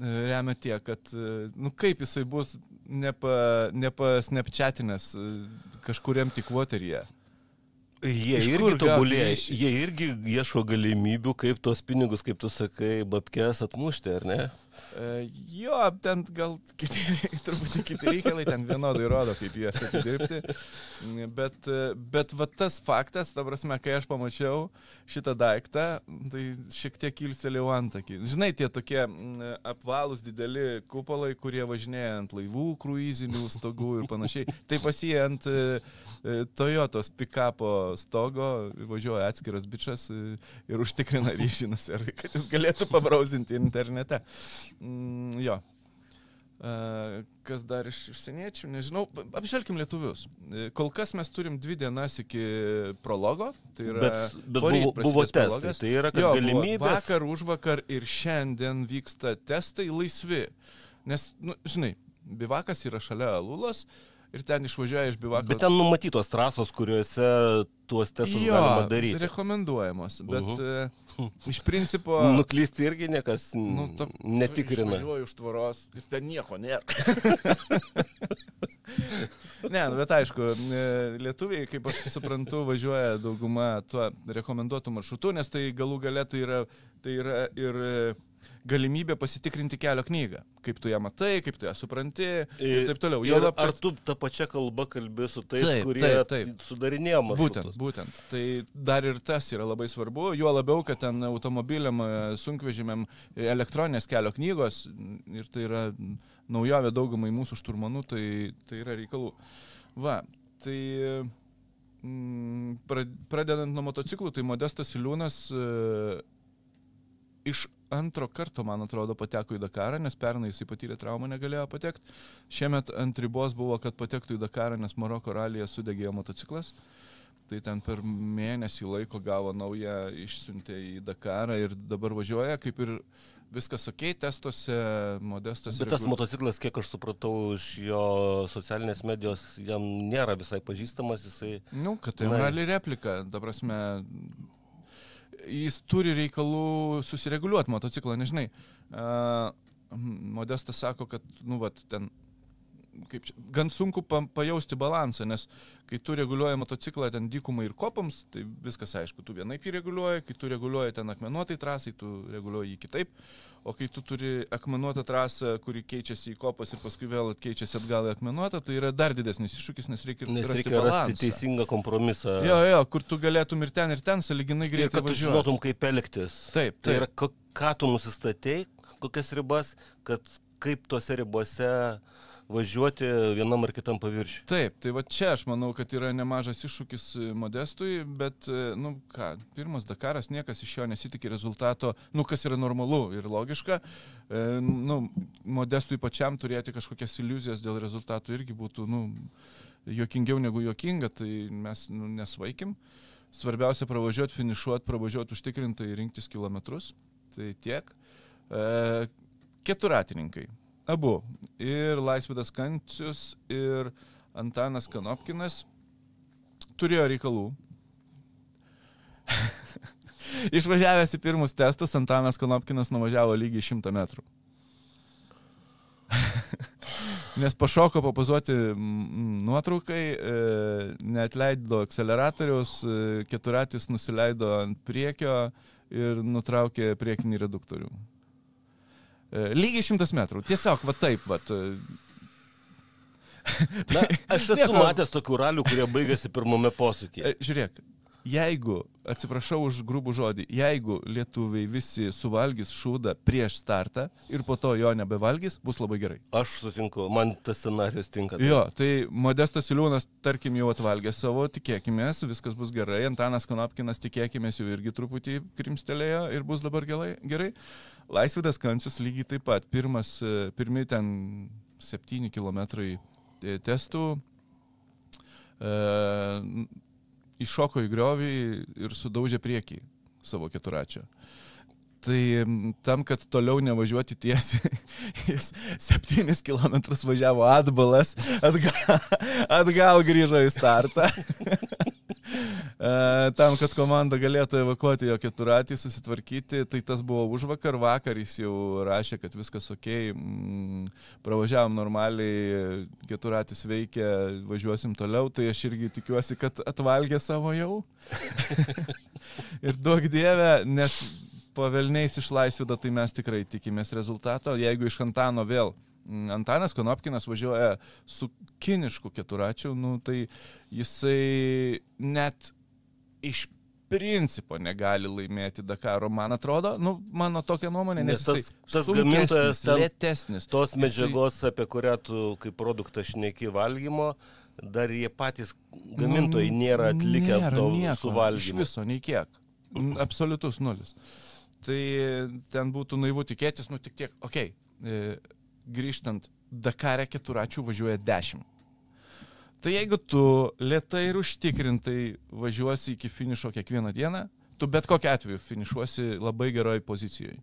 E: e, remia tiek, kad, e, nu kaip jisai bus nepa, nepasnepčiatinės e, kažkuriam tik Wateryje.
D: Jie irgi tobulėja, jie irgi ieško galimybių, kaip tos pinigus, kaip tu sakai, babkės atmušti, ar ne?
E: E, Jo, ten gal kiti, <laughs> truputį kiti reikalai ten vienodai rodo, kaip juos atidirbti. Bet, e, bet va tas faktas, ta prasme, kai aš pamačiau šitą daiktą, tai šiek tiek kilstelėjau antakį. Žinai, tie tokie apvalūs dideli kupolai, kurie važinėja ant laivų, kruizinių stogų ir panašiai. Tai pasiję ant e, Toyotos pikapo stogo, važiuoja atskiras bičias ir užtikrina ryšį kad jis galėtų pabrausinti internete. Mm, jo. E, Kas dar iš užsieniečių, nežinau, apžvelkim lietuvius. E, Kol kas mes turim dvi dienas iki prologo, tai yra
D: Bet, bet buvo, buvo testai,
E: prologas.
D: tai yra,
E: Jo,
D: galimybės.
E: Vakar, už vakar ir šiandien vyksta testai laisvi. Nes, nu, žinai, bivakas yra šalia Alulos ir ten išvažiuoja iš bivako.
D: Bet ten numatytos trasos, kuriuose tuos testus
E: jo,
D: galima daryti.
E: rekomenduojamos, bet uh iš principo... <laughs>
D: Nuklysti irgi niekas
E: nu, ta,
D: netikrina.
E: Važiuoju už tvoros ir ten nieko nėra. <laughs> ne, nu, bet aišku, e, lietuviai, kaip aš suprantu, važiuoja dauguma tuo rekomenduotų maršrutu, nes tai galų gale tai yra, tai yra ir e, galimybė pasitikrinti kelio knygą. Kaip tu ją matai, kaip tu ją supranti ir taip toliau.
D: Ir ar
E: kad-
D: tu tą pačią kalbą kalbi su tais,
E: Taip,
D: kurie
E: taip, taip.
D: sudarinėjo
E: Būtent,
D: maršrutus?
E: būtent. Tai dar ir tas yra labai svarbu, juo labiau, kad ten automobiliam, e, sunkvežimiam e, elektroninės kelio knygos ir tai yra naujovė daugumai mūsų šturmanų, tai, tai yra reikalų. Va, tai pra- pradedant nuo motociklų, tai Modestas Iliūnas e, iš antro karto, man atrodo, pateko į Dakarą, nes pernai jisai patyrė traumą, negalėjo patekti. Šiemet ant ribos buvo, kad patektų į Dakarą, nes Maroko ralyje sudegėjo motociklas. Tai ten per mėnesį laiko gavo naują, išsiuntė į Dakarą ir dabar važiuoja, kaip ir viskas ok, testuose modestas.
D: Bet tas
E: regu-
D: motociklas, kiek aš supratau iš jo socialinės medijos, jam nėra visai pažįstamas, jisai...
E: Nu, kad tai rally replika, ta prasme, jis turi reikalų susireguliuoti motociklą, nežinai. Uh, Modestas sako, kad, nu, vat, ten, kaip čia, gan sunku pa, pajausti balansą, nes kai tu reguliuoji motociklą ten dykumai ir kopams, tai viskas aišku, tu vienaip jį reguliuoji, kai tu reguliuoji ten akmenuotai trasai, tu reguliuoji jį kitaip, o kai tu turi akmenuotą trasą, kuri keičiasi į kopas ir paskui vėl keičiasi atgal į akmenuotą, tai yra dar didesnis iššūkis, nes reikia,
D: Nes
E: rasti
D: reikia
E: balansą.
D: rasti teisingą kompromisą.
E: Jo, jo, kur tu galėtum ir ten, ir ten saliginai
D: Ir
E: greitai
D: kad tu
E: važiuoti.
D: žinotum, kaip elgtis.
E: Taip,
D: Tai
E: taip.
D: yra, ko- ką tu nusistatei, kokias ribas, kad kaip tose ribose važiuoti vienam ar kitam paviršiui.
E: Taip, tai va čia aš manau, kad yra nemažas iššūkis e, Modestui, bet, e, nu ką, pirmas Dakaras, niekas iš jo nesitikė rezultato, nu kas yra normalu ir logiška. E, nu, Modestui pačiam turėti kažkokias iliuzijas dėl rezultatų irgi būtų, nu, jokingiau negu jokinga, tai mes nu, nesvaikim. Svarbiausia pravažiuoti, finišuoti, pravažiuoti užtikrintai ir rinktis kilometrus. Tai tiek. E, keturatininkai. Abu. Ir Laisvidas Kancius, ir Antanas Kanopkinas turėjo reikalų. <laughs> Išvažiavęs į pirmus testus, Antanas Kanopkinas nuvažiavo lygiai 100 metrų. <laughs> Nes pašoko papazuoti nuotraukai, e, neatleido akceleratoriaus, e, keturatis nusileido ant priekio ir nutraukė priekinį reduktorių. E, lygiai šimtas metrų. Tiesiog, va taip, va. <laughs>
D: Na, aš <laughs> esu
E: Nieko.
D: matęs tokių ralių, kurie baigėsi pirmame posūkyje.
E: E, Žiūrėk, jeigu, atsiprašau už grubų žodį, jeigu lietuviai visi suvalgys šūdą prieš startą ir po to jo nebevalgys, bus labai gerai.
D: Aš sutinku, man tas scenarius tinka.
E: Jo, tai Modestas Iliūnas, tarkim, jau atvalgė savo, tikėkime, viskas bus gerai. Antanas Konopkinas, tikėkime, jau irgi truputį krimstelėjo ir bus dabar gerai. gerai. Laisvidas Kancius lygiai taip pat. Pirmas, e, pirmi ten 7 km testų. E, iššoko į griovį ir sudaužė priekį savo keturačio. Tai tam, kad toliau nevažiuoti tiesiai, <laughs> jis 7 km važiavo atbalas, atgal, <laughs> atgal grįžo į startą. <laughs> E, tam, kad komanda galėtų evakuoti jo keturatį, susitvarkyti, tai tas buvo už vakar, vakar jis jau rašė, kad viskas ok, mm, pravažiavom normaliai, keturatis veikia, važiuosim toliau, tai aš irgi tikiuosi, kad atvalgė savo jau. <laughs> Ir daug dievė, nes pavelniais išlaisvida, tai mes tikrai tikimės rezultato. Jeigu iš Antano vėl, Antanas Konopkinas važiuoja su kinišku keturačiu, nu, tai jisai net iš principo negali laimėti Dakaro, man atrodo, nu, mano tokia nuomonė, nes,
D: Nes tas-
E: jisai
D: tas gamintojas ten-
E: lėtesnis.
D: Tos
E: Jisai-
D: medžiagos, apie kurią tu kaip produktą šneki valgymo, dar jie patys gamintojai
E: Nu,
D: nėra atlikę
E: nėra
D: to
E: nieko, Iš
D: suvalgymo.
E: viso, nei kiek. Absoliutus nulis. Tai ten būtų naivu tikėtis, nu tik tiek, okei, okay, grįžtant, Dakare keturačių važiuoja dešimt. Tai jeigu tu lietai ir užtikrintai važiuosi iki finišo kiekvieną dieną, tu bet kokiu atveju finišuosi labai geroj pozicijoje.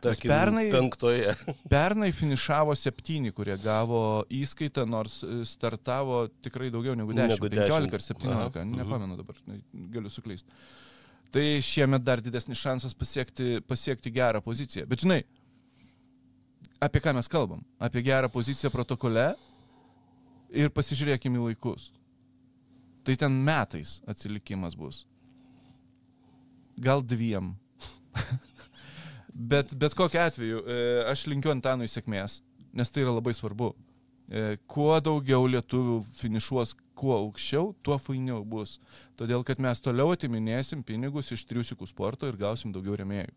D: Tarkim,
E: pernai-
D: penktoje. <laughs>
E: Pernai finišavo septyni, kurie gavo įskaitą, nors e, startavo tikrai daugiau negu 10,
D: Negu
E: 15 ar
D: 10.
E: 17,
D: Aha, mhm.
E: nepamenu dabar, ne, galiu suklysti. Tai šiemet dar didesnis šansas pasiekti, pasiekti gerą poziciją. Bet žinai, apie ką mes kalbam? Apie gerą poziciją protokole ir pasižiūrėkime į laikus. Tai ten metais atsilikimas bus. Gal dviem. <laughs> bet, bet kokiu atveju, e, aš linkiu Antanui sėkmės, nes tai yra labai svarbu. E, Kuo daugiau lietuvių finišuos kuo aukščiau, tuo fainiau bus. Todėl, kad mes toliau atiminėsim pinigus iš triusikų sporto ir gausim daugiau remėjų.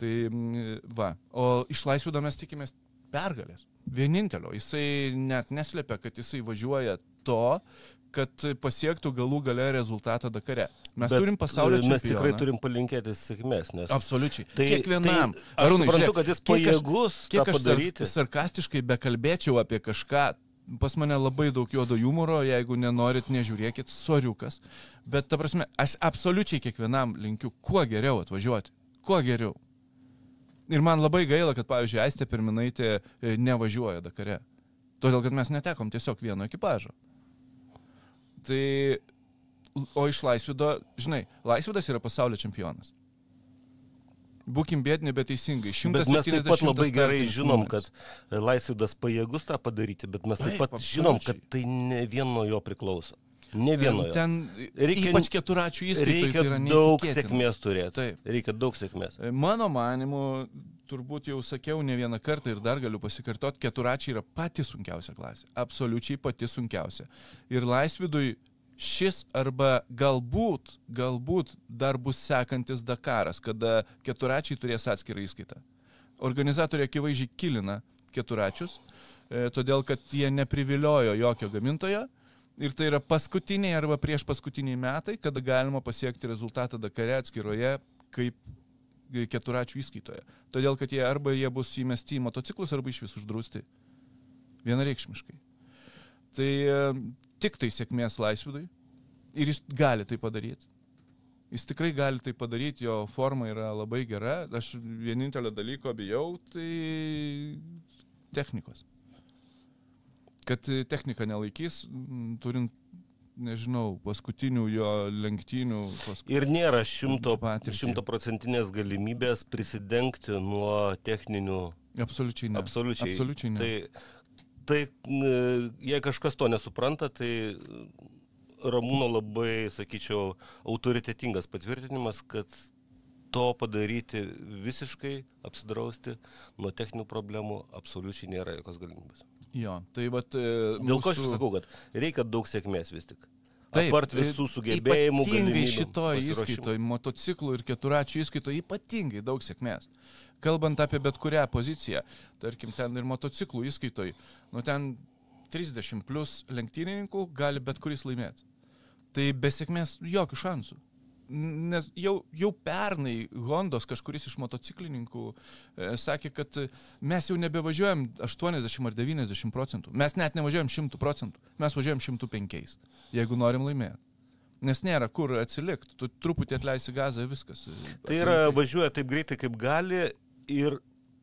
E: Tai mm, va, o iš laisvido mes tikimės pergalės. Vienintelio. Jisai net neslėpia, kad jisai važiuoja to, kad pasiektų galų gale rezultatą Dakare. Mes
D: Bet,
E: turim pasaulio
D: Mes
E: čempioną.
D: tikrai turim palinkėti sėkmės, nes...
E: Absoliučiai.
D: Tai-
E: Kiekvienam.
D: tai aš
E: Arūnai,
D: suprantu,
E: žiūrėk,
D: kad jis
E: kiek aš-
D: pajėgus
E: kiek aš sar-
D: padaryti.
E: sarkastiškai bekalbėčiau apie kažką, pas mane labai daug juodo humoro, jeigu nenorit, nežiūrėkit, soriukas. Bet, ta prasme, aš absoliučiai kiekvienam linkiu kuo geriau atvažiuoti. Kuo geriau. Ir man labai gaila, kad, pavyzdžiui, Aistė Pirminaitė e, nevažiuoja Dakare. Todėl, kad mes netekom tiesiog vieno ekipažo. Tai, o iš Laisvido, žinai, Laisvidas yra pasaulio čempionas. Būkim bėdini, bet teisingai.
D: Bet mes taip pat
E: 170
D: labai gerai žinom, kad Laisvidas pajėgus tą padaryti, bet mes taip pat žinom, kad tai ne vien nuo jo priklauso. Ne vien nuo jo.
E: Ten
D: Reikia-
E: ypač keturačių įskaitoj
D: Reikia
E: tai
D: daug sėkmės turėti.
E: Taip.
D: Reikia daug sėkmės.
E: Mano manimu, turbūt jau sakiau ne vieną kartą ir dar galiu pasikartoti, keturačiai yra pati sunkiausia klasė. Absoliučiai pati sunkiausia. Ir laisvidui šis arba galbūt, galbūt dar bus sekantis Dakaras, kada keturačiai turės atskirą įskaitą. Organizatoriai akivaizdžiai kilina keturačius. e, todėl kad jie nepriviliojo jokio gamintojo. Ir tai yra paskutiniai arba prieš paskutiniai metai, kada galima pasiekti rezultatą Dakare atskiroje kaip keturačių įskaitoje. Todėl, kad jie arba jie bus įmesti į motociklus, arba iš vis uždrausti. Vienareikšmiškai. Tai e, tik tai sėkmės laisvidui. Ir jis gali tai padaryti. Jis tikrai gali tai padaryti, jo forma yra labai gera. Aš vienintelio dalyko bijau, tai technikos. Kad technika nelaikys, turint, nežinau, paskutinių jo lenktynių. Pask...
D: Ir nėra šimto,
E: Patirtį.
D: šimtaprocentinės galimybės prisidengti nuo techninių.
E: Absoliučiai ne.
D: Absoliučiai.
E: Absoliučiai ne.
D: Tai, tai n- jei kažkas to nesupranta, tai Ramūno labai, sakyčiau, autoritetingas patvirtinimas, kad to padaryti visiškai, apsidrausti nuo techninių problemų absoliučiai nėra jokios galimybės.
E: Jo, tai vat, e,
D: Dėl ko aš
E: mūsų-
D: sakau, kad reikia daug sėkmės vis tik.
E: Taip,
D: Apart visų sugebėjimų,
E: Ypatingai šitoje įskaitoje, motociklų ir keturačių įskaitoje ypatingai daug sėkmės. Kalbant apie bet kurią poziciją, tarkim, ten ir motociklų įskaitoje, nu ten 30 plus lenktynininkų gali bet kuris laimėti. Tai be sėkmės jokių šansų. Nes jau, jau pernai Hondos kažkuris iš motociklininkų e, sakė, kad mes jau nebevažiuojam 80 ar 90 procentų. Mes net nevažiuojam 100 procentų. Mes važiuojam 105, jeigu norim laimėti. Nes nėra kur atsilikti. Tu truputį atleisi gazą, viskas. e,
D: Tai yra važiuoja taip greitai, kaip gali ir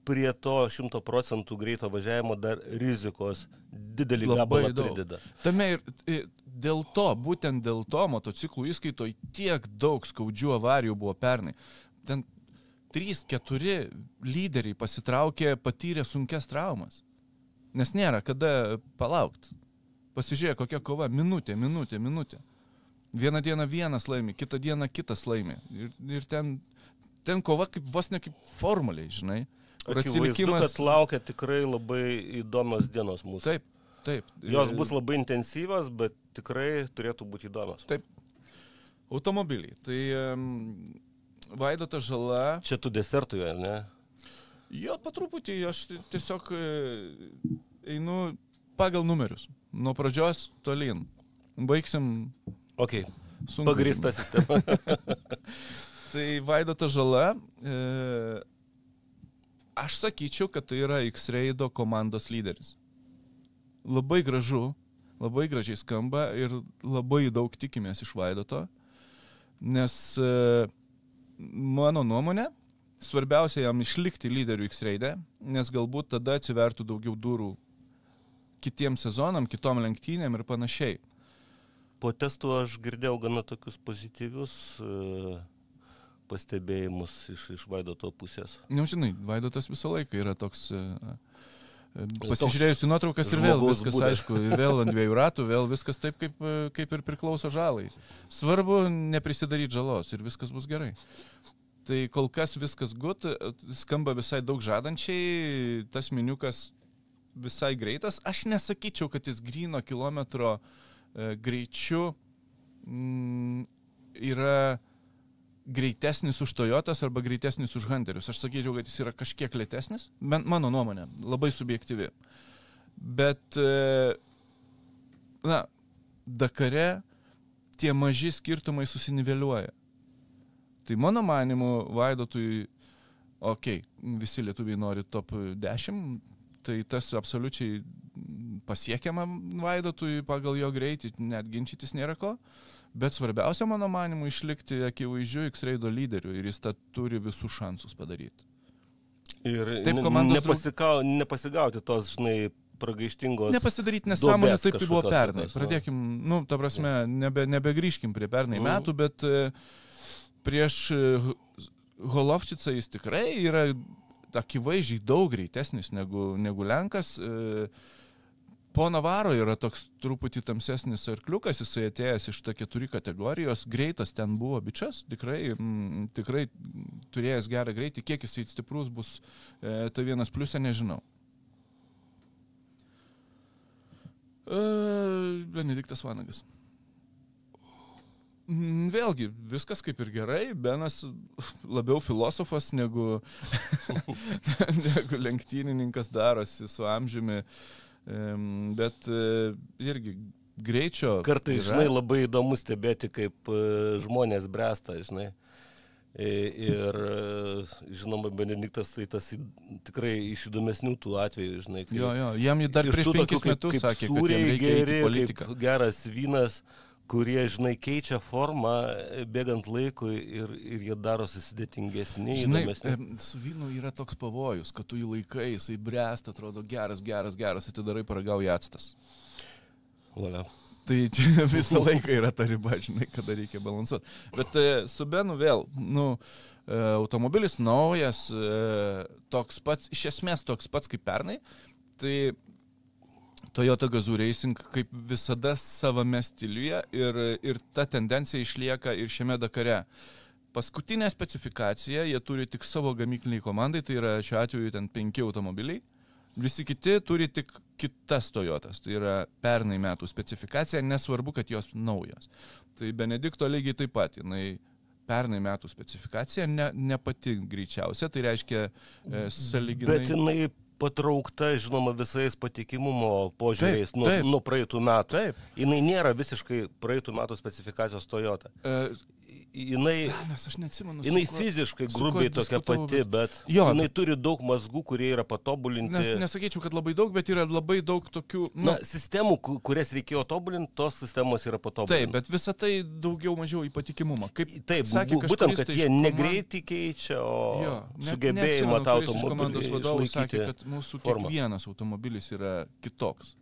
D: prie to 100 procentų greito važiavimo dar rizikos didelį
E: Labai daug.
D: prideda.
E: Tame ir dėl to, būtent dėl to motociklų įskaitoje tiek daug skaudžių avarijų buvo pernai. Ten 3-4 lyderiai pasitraukė, patyrė sunkes traumas. Nes nėra kada palaukti. Pasižiūrėk, kokia kova. Minutė, minutė, minutė. Vieną dieną vienas laimi, kitą dieną kitas laimi. Ir, ir ten, ten kova kaip vos ne kaip formuliai, žinai.
D: Akivaizdu, kad laukia tikrai labai įdomios dienos mūsų.
E: Taip, taip.
D: Jos bus labai intensyvas, bet tikrai turėtų būti įdomios.
E: Taip. Automobiliai. Tai um, Vaidoto žala.
D: Čia tu desertui, ar ne?
E: Jo, patruputį aš ti- tiesiog e, einu pagal numerius. Nuo pradžios tolyn. Baigsim
D: Ok,
E: sunku.
D: pagrįsta sistema. <laughs>
E: Tai Vaidoto žala. E, aš sakyčiau, kad tai yra X-Raido komandos lyderis. Labai gražu, labai gražiai skamba ir labai daug tikimės iš Vaidoto. Nes e, mano nuomonė, svarbiausia jam išlikti lyderiu X-Raide, nes galbūt tada atsivertų daugiau durų kitiem sezonam, kitom lenktynėm ir panašiai.
D: Po testų aš girdėjau gana tokius pozityvius e, pastebėjimus iš, iš Vaidoto pusės.
E: Na, žinai, Vaidotas visą laiką yra toks... Pasižiūrėjus į nuotraukas ir vėl viskas,
D: būdas.
E: aišku, ir vėl ant dviejų ratų, vėl viskas taip, kaip, kaip ir priklauso žalai. Svarbu neprisidaryti žalos ir viskas bus gerai. Tai kol kas viskas gut, skamba visai daug žadančiai, tas miniukas visai greitas. Aš nesakyčiau, kad jis grino kilometro e, greičiu mm, yra greitesnis už Toyotas arba greitesnis už Hunterius. Aš sakyčiau, kad jis yra kažkiek lėtesnis, bent mano nuomonė, labai subjektyvi. Bet, e, na, Dakare tie maži skirtumai susiniveliuoja. Tai mano manimu, Vaidotui, okei, okay, visi lietuviai nori top 10, tai tas absoliučiai pasiekiama Vaidotui pagal jo greitį, net ginčytis nėra ko. Bet svarbiausia, mano manimu, išlikti akivaizdžiu X-Raido lyderiu ir jis tą turi visus šansus padaryti.
D: Ir
E: Taip, komandos
D: nepasikau, nepasigauti tos, žinai, pragaištingos.
E: Nepasidaryti nesąmonę taip, kaip buvo pernai.
D: tokios, nu.
E: Pradėkim, nu, ta prasme, nebe, nebegrįžkim prie pernai
D: Mhm.
E: metų, bet e, prieš e, Holovčicą jis tikrai yra akivaizdžiai daug greitesnis negu, negu Lenkas. E, Po Navaro yra toks truputį tamsesnis arkliukas, jisai atėjęs iš ta keturi kategorijos, greitas ten buvo bičias, tikrai, mm, tikrai turėjęs gerą greitį, kiek jisai stiprus bus, e, tai vienas pliusė nežinau. E, Benediktas Vanagas. Mm, Vėlgi, viskas kaip ir gerai, Benas labiau filosofas negu, <laughs> negu lenktynininkas darosi su amžiumi. Em, Bet e, irgi greičio.
D: Kartais,
E: yra.
D: žinai, labai įdomu stebėti, kaip e, žmonės bręsta, žinai. I- Ir, e, žinoma, Benediktas tai tas tikrai iš įdomesnių tų atvejų, žinai. kai-
E: Jo, jo, jam dar prieš penkis metus sakė, kad jam
D: sūriai geri,
E: politiką.
D: kaip geras vynas, kurie, žinai, keičia formą e, bėgant laikui ir, ir jie darosi sudėtingesni,
E: Žinai,
D: įdomesni.
E: su vynu yra toks pavojus, kad tu jį laikai, jisai bręsta, atrodo geras, geras, geras, atidarai paragauji atstas.
D: Valia.
E: Tai čia <laughs> visą laiką yra ta riba, žinai, kada reikia balansuoti. Bet e, su Benu vėl, nu, e, automobilis naujas, toks pats, iš esmės toks pats kaip pernai. Tai Toyota Gazoo Racing kaip visada savame stiliuje ir, ir ta tendencija išlieka ir šiame Dakare. Paskutinė specifikacija, jie turi tik savo gamykliniai komandai, tai yra šiuo atveju ten penki automobiliai. Visi kiti turi tik kitas Toyotas, tai yra pernai metų specifikacija, nesvarbu, kad jos naujos. Tai Benedikto lygiai taip pat, jinai pernai metų specifikacija, ne, ne pati greičiausia, tai reiškia e, saliginai.
D: Bet jinai patraukta, žinoma, visais patikimumo požiūriais nuo, nuo praeitų metų.
E: Taip.
D: Jinai nėra visiškai praeitų metų specifikacijos Toyota.
E: E,
D: Jinai,
E: Nes aš neatsimenu.
D: jinai
E: kuo-
D: fiziškai grubiai tokia pati,
E: bet- Jo,
D: jinai
E: bet-
D: turi daug mazgų, kurie yra patobulinti.
E: Nes, nesakyčiau, kad labai daug, bet yra labai daug tokių... Nu,
D: Na, sistemų, ku- kurias reikėjo tobulinti, tos sistemos yra
E: taip,
D: patobulinti.
E: bet visa tai daugiau mažiau į patikimumą. Kaip
D: Taip,
E: sakė
D: būtent, kad
E: tai
D: jie
E: komand-
D: negreitį keičia, o
E: Jo, net
D: sugebėjimą tą
E: iš komandos
D: automobilį
E: vadovų sakė, kad mūsų
D: formą.
E: kiekvienas automobilis yra kitoks.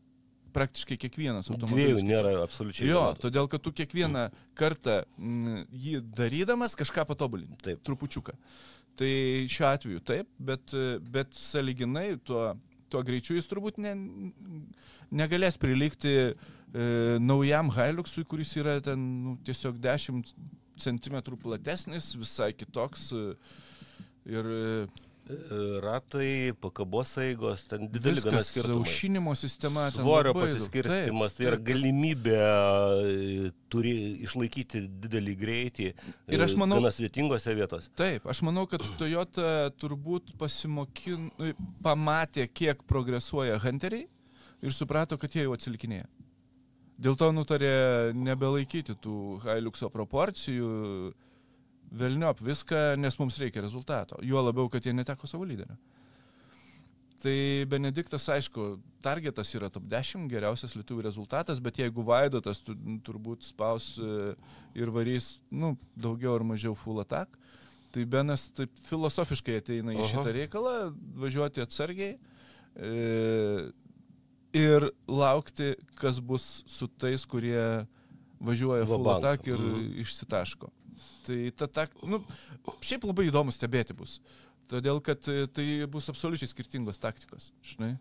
E: Praktiškai kiekvienas
D: Dviejų
E: automobilis.
D: nėra absoliučiai.
E: Jo,
D: vienodų.
E: todėl kad tu kiekvieną kartą m, jį darydamas kažką patobulini.
D: Taip.
E: Trupučiuką. Tai šiuo atveju taip, bet, bet saliginai tuo, tuo greičiu jis turbūt ne, negalės prilikti e, naujam Hiluxui, kuris yra ten nu, tiesiog 10 cm platesnis, visai kitoks. e, Ir e,
D: Ratai, pakabos eigos, ten dideli gana
E: viskas,
D: skirtumai.
E: aušinimo sistema.
D: Svorio pasiskirstimas,
E: Taip,
D: tai yra galimybė e, turi išlaikyti didelį greitį
E: Ir aš
D: e,
E: manau-
D: gana sudėtingose vietose.
E: Taip, aš manau, kad Toyota turbūt pasimokin, nu, pamatė, kiek progresuoja Hunteriai ir suprato, kad jie jau atsilikinėja. Dėl to nutarė nebelaikyti tų Hiluxo proporcijų, velniop viską, nes mums reikia rezultato. Juo labiau, kad jie neteko savo lyderio. Tai Benediktas, aišku, targetas yra top 10, geriausias lietuvių rezultatas, bet jeigu Vaidotas tu, turbūt spaus e, ir varys, nu, daugiau ar mažiau full attack, tai Benas taip filosofiškai ateina į
D: Aha.
E: šitą reikalą, važiuoti atsargiai e, ir laukti, kas bus su tais, kurie važiuoja full attack ir
D: Mhm.
E: išsitaško. Tai ta tak, nu, šiaip labai įdomu stebėti bus. Todėl, kad e, tai bus absoliučiai skirtingos taktikos, žinai.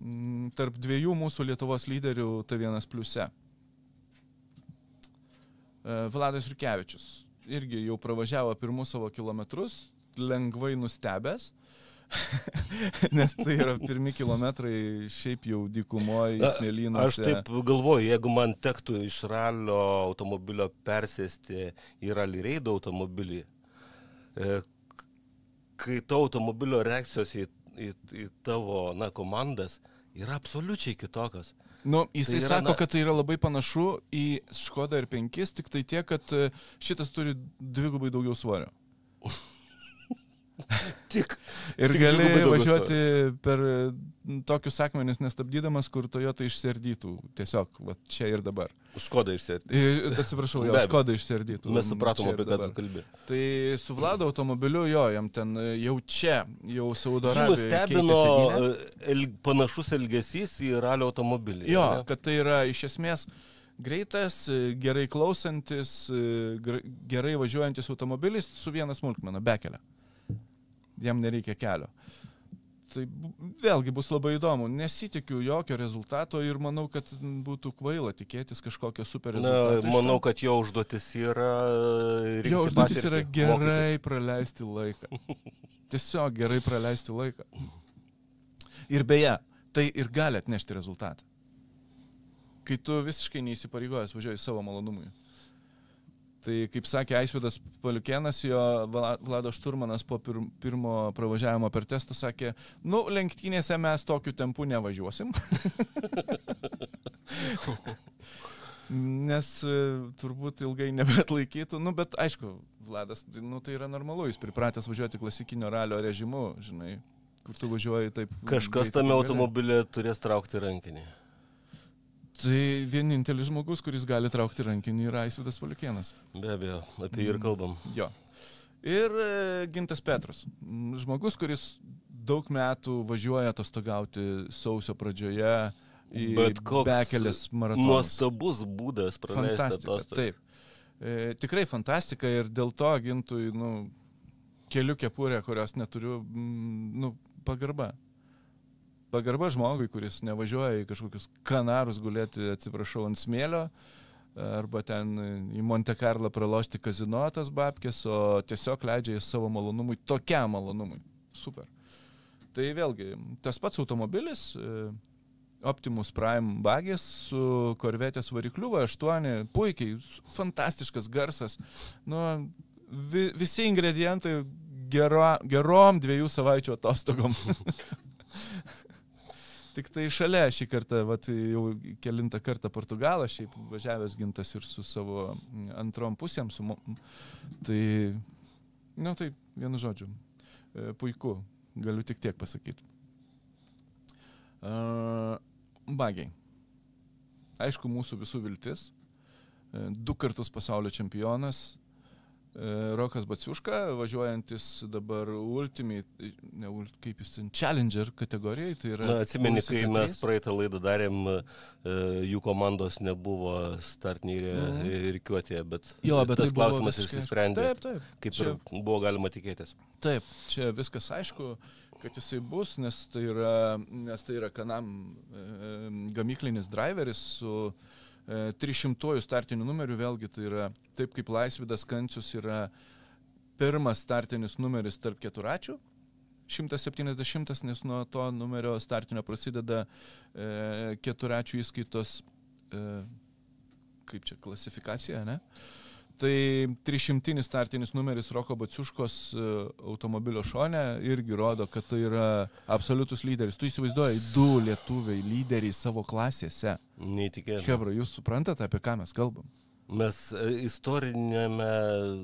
E: Mm, Tarp dviejų mūsų Lietuvos lyderių T1 pliuse. E, Vladas Riukevičius irgi jau pravažiavo pirmus savo kilometrus, lengvai nustebęs, <laughs> nes tai yra pirmi kilometrai šiaip jau dykumoje,
D: Na,
E: smėlynuose.
D: Aš taip galvoju, jeigu man tektų iš ralio automobilio persėsti į rally reido automobilį, e, kai to automobilio reakcijos į, į, į tavo na, komandas yra absoliučiai kitokios.
E: Nu, jisai
D: Tai yra,
E: sako,
D: na-
E: kad tai yra labai panašu į Škodą ir 5, tik tai tiek, kad e, šitas turi dvigubai daugiau svorio. <laughs>
D: Tik.
E: Ir
D: Tik
E: gali važiuoti per e, tokius akmenis nestabdydamas, kur Toyota išsiardytų. Tiesiog, va, čia ir dabar.
D: Škoda.
E: Ir, atsiprašau, jo. Škoda išsiardytų.
D: Mes supratom, apie ką tu kalbi.
E: Tai su Vlado automobiliu, jo, jam ten e, jau čia, jau Saudo Arabijoje.
D: nustebino e, el, panašus elgesys į ralio automobilį.
E: Jo,
D: ne?
E: kad tai yra iš esmės greitas, e, gerai klausantis, gerai važiuojantis automobilis su viena smulkmena, bekelė. Jam nereikia kelio. Tai vėlgi bus labai įdomu. Nesitikiu jokio rezultato ir manau, kad būtų kvaila tikėtis kažkokio super
D: Na,
E: rezultato. iš
D: manau, kad jo užduotis yra.
E: jo užduotis yra
D: patirtį,
E: gerai
D: mokytis.
E: praleisti laiką. Tiesiog gerai praleisti laiką. Ir beje, tai ir gali atnešti rezultatą. Kai tu visiškai neįsipareigojęs važiuoji savo malonumui. Tai kaip sakė Aisvidas Paliukėnas, jo Vla- Vlado Šturmanas po pir, pirmo pravažiavimo per testą sakė, nu, lenktynėse mes tokiu tempu nevažiuosim. <laughs> Nes e, turbūt ilgai nebetlaikytų, nu, bet aišku, Vladas, nu, tai yra normalu, jis pripratęs važiuoti klasikinio ralio režimu, žinai, kur tu važiuoji taip.
D: Kažkas tame automobilė turės traukti rankinį.
E: Tai vienintelis žmogus, kuris gali traukti rankinį, yra Aisvidas Paliukėnas.
D: Be abejo, apie jį ir kalbam.
E: Jo. Ir e, Gintas Petras. M, Žmogus, kuris daug metų važiuoja atostogauti sausio pradžioje į
D: Bet
E: bekelės maratoną.
D: Nuostabus būdas praleisti atostogas.
E: Taip. E, tikrai fantastika ir dėl to gintui, nu, keliu kepurę, kurios neturiu, mm, nu, pagarba. Pagarba žmogui, kuris nevažiuoja į kažkokius kanarus gulėti, atsiprašau, ant smėlio, arba ten į Monte Carlo pralošti kazino tas babkės, o tiesiog leidžia į savo malonumui, tokiam malonumui. Super. Tai vėlgi, tas pats automobilis, e, Optimus Prime bagis su korvetės varikliu V8, puikiai, fantastiškas garsas. Nu, vi, visi ingredientai gero, gerom dviejų savaičių atostogom. <laughs> Tik tai šalia šį kartą, vat, jau kelintą kartą Portugalą, šiaip važiavęs gintas ir su savo antrom pusėm, su, tai, na tai, vienu žodžiu, e, puiku, galiu tik tiek pasakyti. Uh, bagiai. Aišku, mūsų visų viltis. E, Du kartus pasaulio čempionas. E, Rokas Baciuška, važiuojantis dabar Ultimate, ne, kaip jis ten, Challenger kategorijai. Tai yra
D: Na, atsimeni, kai mes praeitą laidą darėm, e, jų komandos nebuvo startinėje mm. reikiuotėje, bet,
E: Jo, bet
D: tas
E: tai
D: klausimas
E: visiškai
D: išsisprendė,
E: Taip, taip.
D: kaip
E: čia-
D: ir buvo galima tikėtis.
E: Taip, čia viskas aišku, kad jisai bus, nes tai yra, nes tai yra kanam e, gamyklinis driveris su e, 300 startiniu numeriu, vėlgi tai yra taip kaip Laisvidas Kancius yra pirmas startinis numeris tarp keturačių. 170, nes nuo to numerio startinio prasideda e, keturačių įskaitos, e, kaip čia, klasifikacija, ne? Tai 300 startinis numeris Roko Baciuškos e, automobilio šone irgi rodo, kad tai yra absoliutus lyderis. Tu įsivaizduoji, du lietuviai lyderiai savo klasėse.
D: Neįtikėtina.
E: Hebra, jūs suprantate, apie ką mes kalbam?
D: Mes e, istorinėme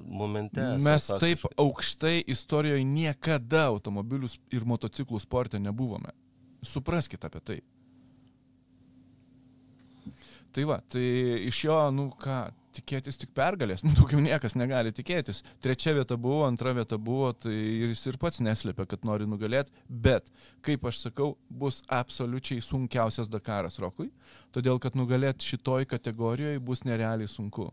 D: momente.
E: Mes taip aukštai istorijoje niekada automobilių ir motociklų sporte nebuvome. Supraskite apie tai. Tai va, tai iš jo, nu ką, tikėtis tik pergalės, <laughs> nu daugiau niekas negali tikėtis. Trečia vieta buvo, antra vieta buvo, tai jis ir pats neslėpia, kad nori nugalėti, bet, kaip aš sakau, bus absoliučiai sunkiausias Dakaras Rokui, todėl kad nugalėti šitoj kategorijoje bus nerealiai sunku.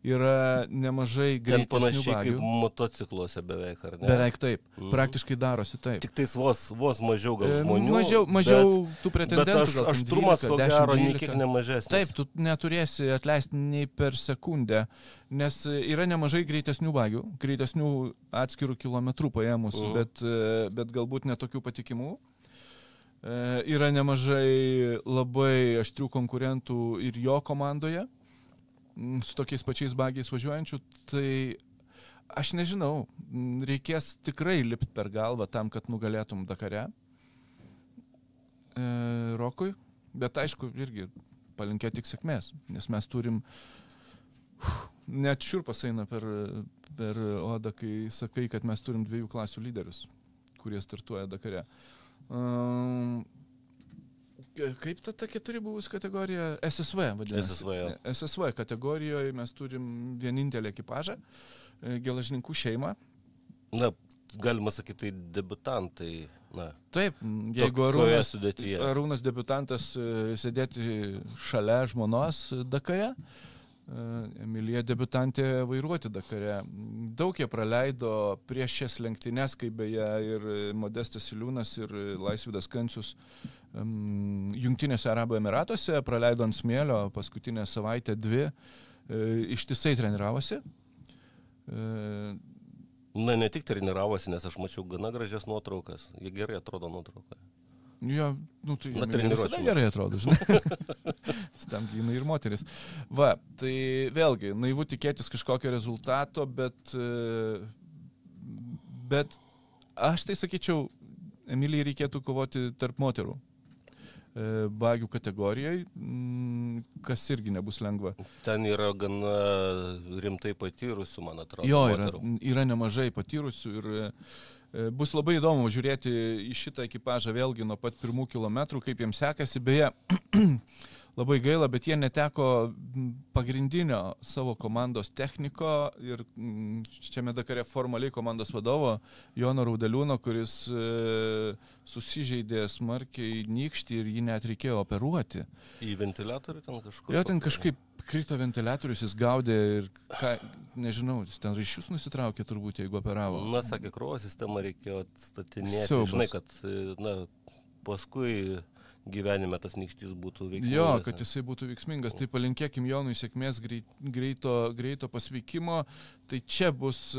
E: Yra nemažai greitesnių
D: panašiai
E: bagių.
D: kaip motocikluose beveik, ar ne?
E: Beveik taip.
D: Mhm.
E: Praktiškai darosi taip.
D: Tik tais vos, vos mažiau gal
E: E,
D: žmonių.
E: Mažiau, mažiau tų
D: Bet,
E: pretendentų.
D: bet aš,
E: gal
D: aštrumas
E: 12,
D: ko
E: 10,
D: gero
E: 12.
D: nei kiek nemažesnis.
E: Taip, tu neturėsi atleisti nei per sekundę, nes yra nemažai greitesnių bagių, greitesnių atskirų kilometrų paėmus,
D: Mhm.
E: bet, e, bet galbūt netokių patikimų. E, Yra nemažai labai aštrių konkurentų ir jo komandoje, su tokiais pačiais bagiais važiuojančių, tai aš nežinau, m, reikės tikrai lipti per galvą tam, kad nugalėtum Dakare. E, Rokui, bet aišku, irgi palinkėti tik sėkmės, nes mes turim, net šiurpas eina per, per odą, kai sakai, kad mes turim dviejų klasių lyderius, kurie startuoja Dakare. Um, Kaip ta, ta keturi buvus kategorija? SSV vadinasi.
D: SSV, jo.
E: SSV kategorijoje mes turim vienintelį ekipažą, e, gelažininkų šeimą.
D: Na, galima sakyti, tai debutantai. Na,
E: Taip, jeigu Arūnas. Arūnas debutantas e, sėdėti šalia žmonos Dakare, Emilija debutantė vairuoti Dakare. Daug jie praleido prieš šias lenktynes, kaip beje ir Modestas Iliūnas, ir Laisvidas Kancius um, Junktinėse Arabų Emiratuose, praleido ant smėlio paskutinę savaitę dvi, e, ištisai treniravosi. E,
D: Na, ne tik treniravosi, nes aš mačiau gana gražias nuotraukas. Jie gerai atrodo nuotraukoje.
E: Jo, nu tai
D: Na, metu.
E: gerai atrodo, žinai. <laughs> Stamdynai ir moteris. Va, tai vėlgi, naivu tikėtis kažkokio rezultato, bet, e, bet aš tai sakyčiau, Emilijai reikėtų kovoti tarp moterų. E, Bagių kategorijai, kas irgi nebus lengva.
D: Ten yra gana rimtai patyrusių, man atrodo.
E: Jo, yra,
D: moterų.
E: yra nemažai patyrusių ir e, bus labai įdomu žiūrėti į šitą ekipažą vėlgi nuo pat pirmų kilometrų, kaip jiems sekasi. Beje, <clears throat> labai gaila, bet jie neteko pagrindinio savo komandos techniko ir šiame Dakare formaliai komandos vadovo Jono Raudeliūno, kuris e, susižeidė smarkiai nykštį ir jį net reikėjo operuoti.
D: Į ventiliatorių ten kažkur.
E: Jo ten kažkaip krito ventiliatorius, jis gaudė ir, ką, nežinau, jis ten ryšius nusitraukė turbūt, jeigu operavo.
D: Na, sakė, kraujo sistemą reikėjo atstatinėti.
E: Siaubas.
D: Žinai, kad, na, paskui gyvenime tas nykštys būtų veiksmingas.
E: Jo, kad jisai būtų veiksmingas. Tai palinkėkim Jonui sėkmės greit, greito, greito pasveikimo. Tai čia bus,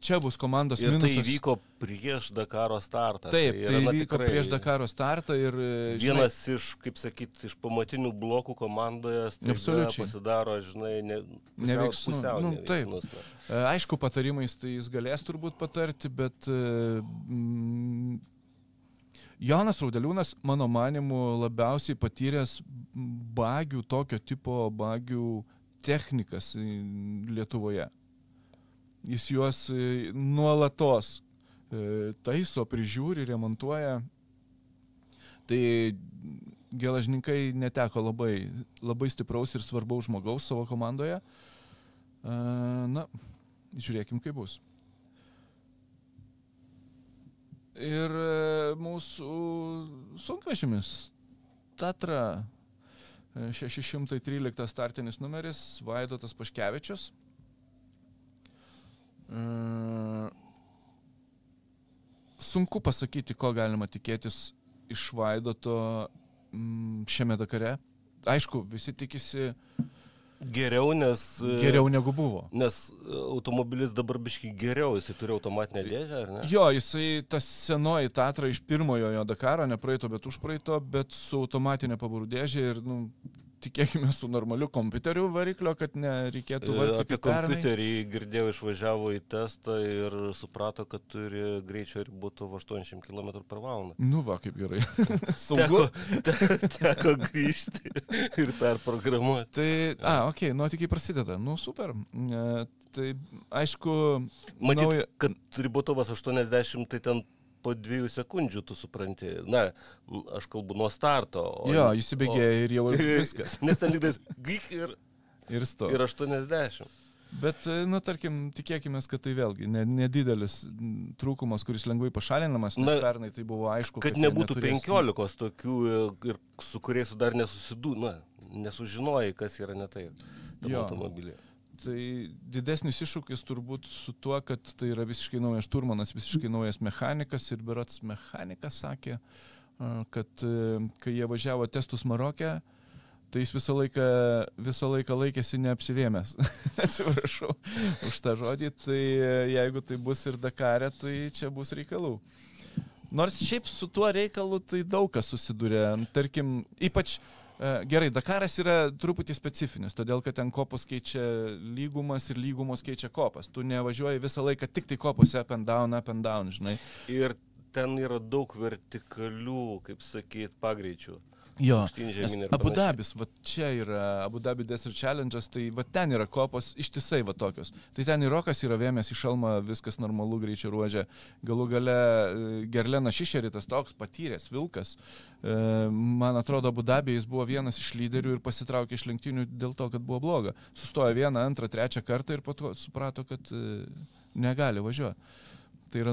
E: čia bus komandos
D: Ir tai
E: minusas.
D: įvyko prieš Dakaro startą.
E: Taip, tai
D: na,
E: įvyko
D: tikrai
E: prieš Dakaro startą ir e, žinai,
D: Vienas iš, kaip sakyti, iš pamatinių blokų komandoje pasidaro, žinai, ne, pusiau,
E: Neveiksnu,
D: pusiau
E: nu, taip.
D: neveiksnus, na.
E: E, Aišku, patarimais tai jis galės turbūt patarti, bet mm, Jonas Raudeliūnas, mano manimu, labiausiai patyręs bagių, tokio tipo bagių technikas e, Lietuvoje. Jis juos e, nuolatos e, taiso, prižiūri, remontuoja. Tai gelažninkai neteko labai, labai stipraus ir svarbaus žmogaus savo komandoje. Na, žiūrėkim, kaip bus. Ir e, mūsų sunkvežimis Tatra e, 613 startinis numeris Vaidotas Paškevičius. E, Sunku pasakyti, ko galima tikėtis iš Vaidoto šiame Dakare. Aišku, visi tikisi
D: Geriau, nes... e,
E: geriau negu buvo.
D: Nes e, automobilis dabar biškai geriau, jisai turi automatinę dėžę, ar ne?
E: Jo, jisai tas senoji Tatra iš pirmojo jo Dakaro, ne praeito, bet užpraeito, bet su automatinė pavarų dėžė ir, nu, tikėkime, su normaliu kompiuteriu variklio, kad nereikėtų
D: E,
E: vargti
D: Apie kompiuterį girdėjau, išvažiavo į testą ir suprato, kad turi greičio ribotuvą 80 km per valandą.
E: Nu, va, kaip gerai. <laughs>
D: Teko,
E: Saugu.
D: te, teko grįžti ir perprogramuoti.
E: Tai, a, okei, okay, nuotikiai prasideda. Nu, super. E, tai, aišku,
D: Matyt,
E: nauja-
D: kad ribotuvas 80, tai ten po dviejų sekundžių tu supranti. Na, aš kalbu nuo starto. o-
E: jo, įsibėgėja ir jau <laughs> viskas.
D: Nes ten lygtais gyk ir,
E: Ir sto.
D: ir 80.
E: Bet, e, nu, tarkim, tikėkime, kad tai vėlgi ne- nedidelis trūkumas, kuris lengvai pašalinamas, nes
D: Na,
E: pernai tai buvo aišku,
D: Kad
E: jie
D: nebūtų
E: neturės-
D: 15 tokių e, ir su kuriais dar nesusidū, na, nesužinojai, kas yra ne taip. automobilyje.
E: Tai didesnis iššūkis turbūt su tuo, kad tai yra visiškai naujas šturmanas, visiškai naujas mechanikas ir berots mechanikas sakė, kad e, kai jie važiavo testus Marokė, tai jis visą laiką, visą laiką laikėsi neapsivėmęs. <laughs> Atsiprašau už tą žodį, tai e, jeigu tai bus ir Dakare, tai čia bus reikalų. Nors šiaip su tuo reikalu tai daug kas susiduria. Tarkim, ypač e, gerai, Dakaras yra truputį specifinis, todėl kad ten kopos keičia lygumas ir lygumos keičia kopas. Tu nevažiuoji visą laiką tik tai kopose up and down, up and down, žinai.
D: Ir ten yra daug vertikalių, kaip sakyt, pagreičių.
E: Jo. Abu. Dabis, va čia yra Abu Dhabi Desert Challenge'as, tai va ten yra kopos ištisai va tokios. Tai ten ir Rokas yra vėmęs į šalmą, viskas normalu greičio ruožė. Galų gale e, Gerlenas Šišeritas toks patyręs, vilkas. E, Man atrodo, Abu Dabė jis buvo vienas iš lyderių ir pasitraukė iš lenktynių dėl to, kad buvo bloga. Sustojo vieną, antrą, trečią kartą ir po to suprato, kad e, negali važiuoti. Tai yra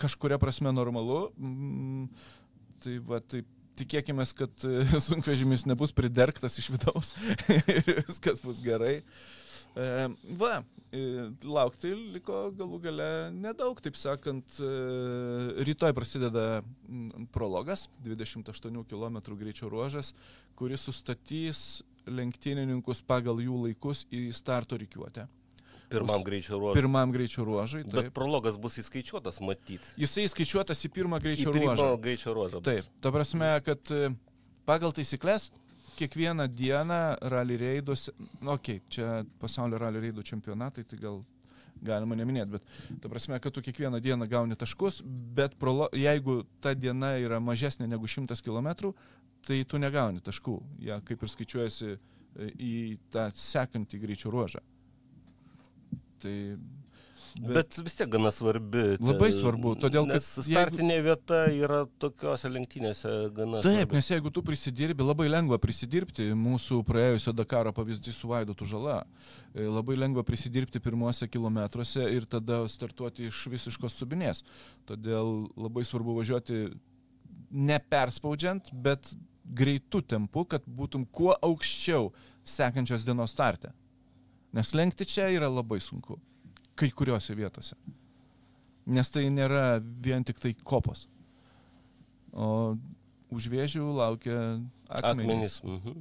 E: kažkuria prasme normalu. Mm, Tai va, taip tikėkime, kad e, <laughs> sunkvežimis nebus priderktas iš vidaus <laughs> ir viskas bus gerai. E, va, e, laukti liko galų gale nedaug, taip sakant, rytoj prasideda prologas, 28 km greičio ruožas, kuris sustatys lenktynininkus pagal jų laikus į starto reikiuotę.
D: Pirmam greičio ruožui.
E: pirmam greičio ruožui.
D: Bet
E: Taip.
D: prologas bus įskaičiuotas, matyti.
E: Jisai skaičiuotas į pirmą
D: Į
E: greičio
D: pirmą
E: ruožą.
D: greičio ruožą. bus.
E: Taip, ta prasme, kad e, pagal taisyklės kiekvieną dieną rally reiduose, nu, okei, okay, čia pasaulio rally reidų čempionatai, tai gal galima neminėti, bet ta prasme, kad tu kiekvieną dieną gauni taškus, bet prolo, jeigu ta diena yra mažesnė negu 100 km, tai tu negauni taškų. Jie kaip ir skaičiuojasi e, į tą sekantį greičio ruožą. Tai
D: Bet, bet vis tiek gana svarbi. ta-
E: Labai svarbu, todėl kad
D: nes
E: jeigu-
D: startinė vieta yra tokiose lenktynėse gana
E: Taip,
D: svarbi.
E: nes jeigu tu prisidirbi, labai lengva prisidirbti, mūsų praėjusio Dakaro pavyzdys su Vaidotu žala, E, labai lengva prisidirbti pirmuose kilometruose ir tada startuoti iš visiškos subinės. Todėl labai svarbu važiuoti neperspaudžiant, bet greitų tempu, kad būtum kuo aukščiau sekančios dienos starte. Nes lenkti čia yra labai sunku. Kai kuriuose vietose. Nes tai nėra vien tik tai kopos. O už vėžių laukia akmenys.
D: Akmenys. Mhm.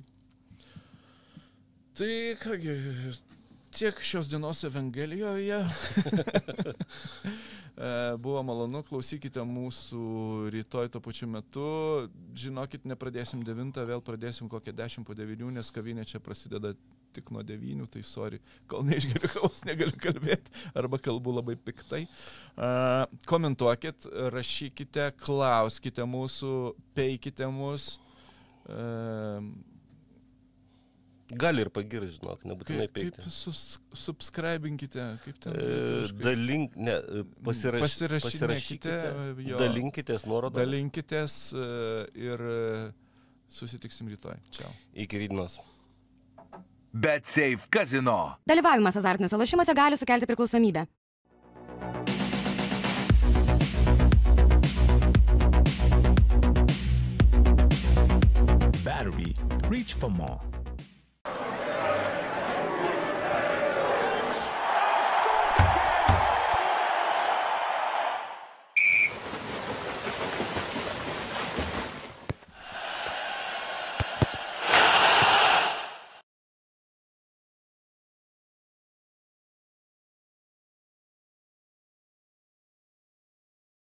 E: Tai kągi, tiek šios dienos Evangelijoje. <laughs> E, Buvo malonu, klausykite mūsų rytoj tuo pačiu metu. Žinokit, nepradėsim 9, vėl pradėsim kokią 10 po 9, nes kavinė čia prasideda tik nuo 9, tai sorry, kol neišgeriu <laughs> kavos negaliu kalbėti, arba kalbu labai piktai. E, Komentuokit, rašykite, klauskite mūsų, peikite mus. E,
D: Gali ir pagirti, žinok, nebūtinai peikti.
E: sus, subscribinkite, kaip ten.
D: E? Dalink, ne, e, pasiraš,
E: Pasirašinėkite,
D: pasirašykite,
E: jo.
D: dalinkitės nuorodą.
E: Dalinkitės e, ir e, susitiksim rytoj. Čia.
D: Iki rydienos.
A: BetSafe kazino.
B: Dalyvavimas azartiniuose lošimuose gali sukelti priklausomybę.
C: Battery. Reach for more.